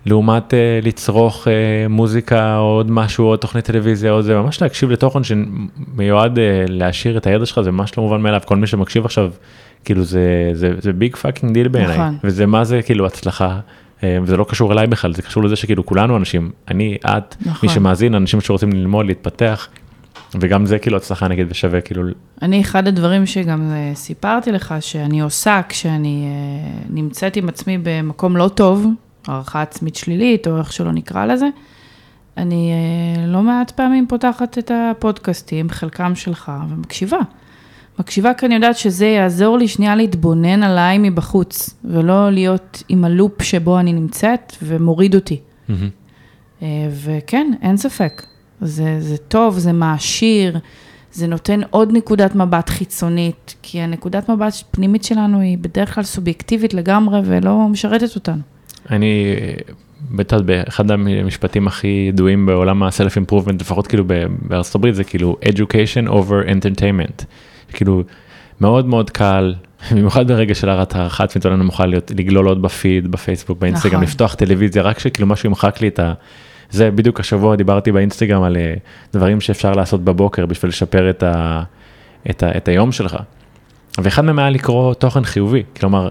לעומת אה, לצרוך אה, מוזיקה או עוד משהו, עוד תוכנית טלוויזיה, או זה, ממש להקשיב לתוכן שמיועד אה, להעשיר את הידע שלך, זה ממש לא מובן מאליו, כל מי שמקשיב עכשיו, כאילו זה, זה, זה big fucking deal בעיניי, נכון. וזה מה זה כאילו הצלחה. וזה לא קשור אליי בכלל, זה קשור לזה שכאילו כולנו אנשים, אני, את, נכון. מי שמאזין, אנשים שרוצים ללמוד, להתפתח, וגם זה כאילו הצלחה נגיד ושווה כאילו, אני, אחד הדברים שגם אה, סיפרתי לך, שאני עושה כשאני אה, נמצאת עם עצמי במקום לא טוב, הערכה עצמית שלילית, או איך שלא נקרא לזה, אני אה, לא מעט פעמים פותחת את הפודקאסטים, חלקם שלך, ומקשיבה. מקשיבה כי אני יודעת שזה יעזור לי שנייה להתבונן עליי מבחוץ, ולא להיות עם הלופ שבו אני נמצאת ומוריד אותי. אה, וכן, אין ספק. זה, זה טוב, זה מעשיר, זה נותן עוד נקודת מבט חיצונית, כי הנקודת מבט פנימית שלנו היא בדרך כלל סובייקטיבית לגמרי ולא משרתת אותנו. אני, בטח באחד המשפטים הכי ידועים בעולם ה-self improvement, לפחות כאילו בארצות הברית, זה כאילו education over entertainment. כאילו, מאוד מאוד קל, במיוחד ברגע של הערכה עצמית, עולה נמוכה להיות, לגלול עוד בפיד, בפייסבוק, באינסטגרם, נכון. לפתוח טלוויזיה, רק שכאילו משהו ימחק לי את ה... זה בדיוק השבוע דיברתי באינסטגרם על אה, דברים שאפשר לעשות בבוקר בשביל לשפר את, ה, את, ה, את היום שלך. ואחד מהם היה לקרוא תוכן חיובי, כלומר,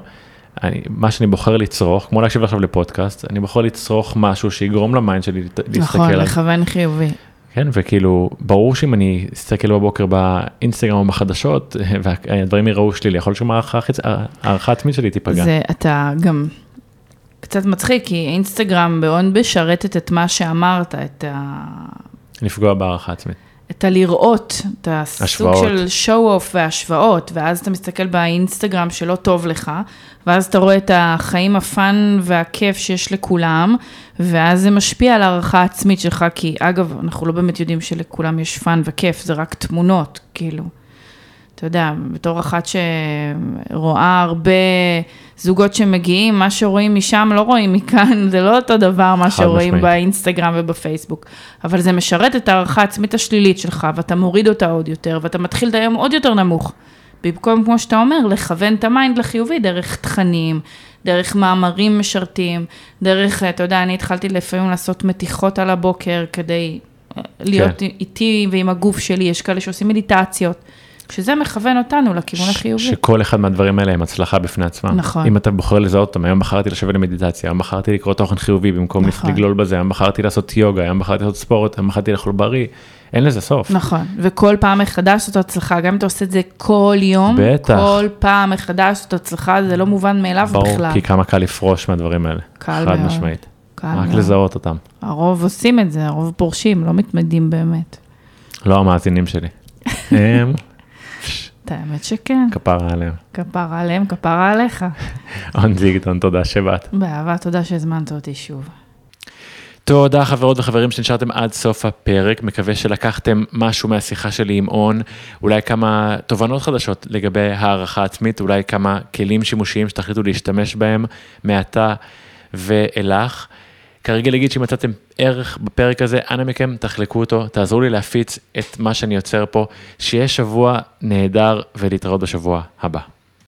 אני, מה שאני בוחר לצרוך, כמו להקשיב עכשיו לפודקאסט, אני בוחר לצרוך משהו שיגרום ל mind שלי להסתכל נכון, על... לכיוון חיובי. כן, וכאילו, ברור שאם אני אסתכל בבוקר באינסטגרם או בחדשות, והדברים יראו שלילי, יכול להיות חיצ- הערכה עצמית שלי תיפגע. זה, אתה גם קצת מצחיק, כי אינסטגרם מאוד משרתת את מה שאמרת, את ה... לפגוע בהערכה עצמית. את הלראות, את הסוג השוואות. של show-off והשוואות, ואז אתה מסתכל באינסטגרם שלא טוב לך, ואז אתה רואה את החיים ה fun והכיף שיש לכולם, ואז זה משפיע על הערכה העצמית שלך, כי אגב, אנחנו לא באמת יודעים שלכולם יש fun וכיף, זה רק תמונות, כאילו. אתה יודע, בתור אחת שרואה הרבה זוגות שמגיעים, מה שרואים משם לא רואים מכאן, זה לא אותו דבר מה שרואים משמעית. באינסטגרם ובפייסבוק. אבל זה משרת את הערכה העצמית השלילית שלך, ואתה מוריד אותה עוד יותר, ואתה מתחיל את היום עוד יותר נמוך. במקום, כמו שאתה אומר, לכוון את ה mind לחיובי דרך תכנים, דרך מאמרים משרתים, דרך, אתה יודע, אני התחלתי לפעמים לעשות מתיחות על הבוקר כדי אה, להיות איתי ועם הגוף שלי, יש כאלה שעושים מדיטציות, שזה מכוון אותנו לכיוון החיובי. שכל אחד מהדברים האלה הם הצלחה בפני עצמם. נכון. אם אתה בוחר לזהות אותם, היום בחרתי לשבת למדיטציה, היום בחרתי לקרוא תוכן חיובי במקום נכון. לגלול בזה, היום בחרתי לעשות יוגה, היום בחרתי לעשות ספורט, היום בחרתי לאכול בריא, אין לזה סוף. נכון, וכל פעם מחדש זאת הצלחה, גם אם אתה עושה את זה כל יום, בטח. כל פעם מחדש זאת הצלחה, זה לא מובן מאליו ברור, בכלל. כי כמה קל לפרוש מהדברים האלה. קל חד מאוד. משמעית. קל רק מאוד. לזהות אותם. הרוב עושים את זה, הרוב פורשים, לא מתמדים באמת. לא המאזינים שלי. האמת שכן. כפרה עליהם. כפרה עליהם, כפרה עליך. און זיגטון, תודה שבאת. באהבה, תודה שהזמנת אותי שוב. תודה חברות וחברים שנשארתם עד סוף הפרק, מקווה שלקחתם משהו מהשיחה שלי עם און, אולי כמה תובנות חדשות לגבי הערכה עצמית, אולי כמה כלים שימושיים שתחליטו להשתמש בהם מעתה ואילך. כרגע להגיד שאם מצאתם ערך בפרק הזה, אנא מכם תחלקו אותו, תעזרו לי להפיץ את מה שאני יוצר פה, שיהיה שבוע נהדר ולהתראות בשבוע הבא.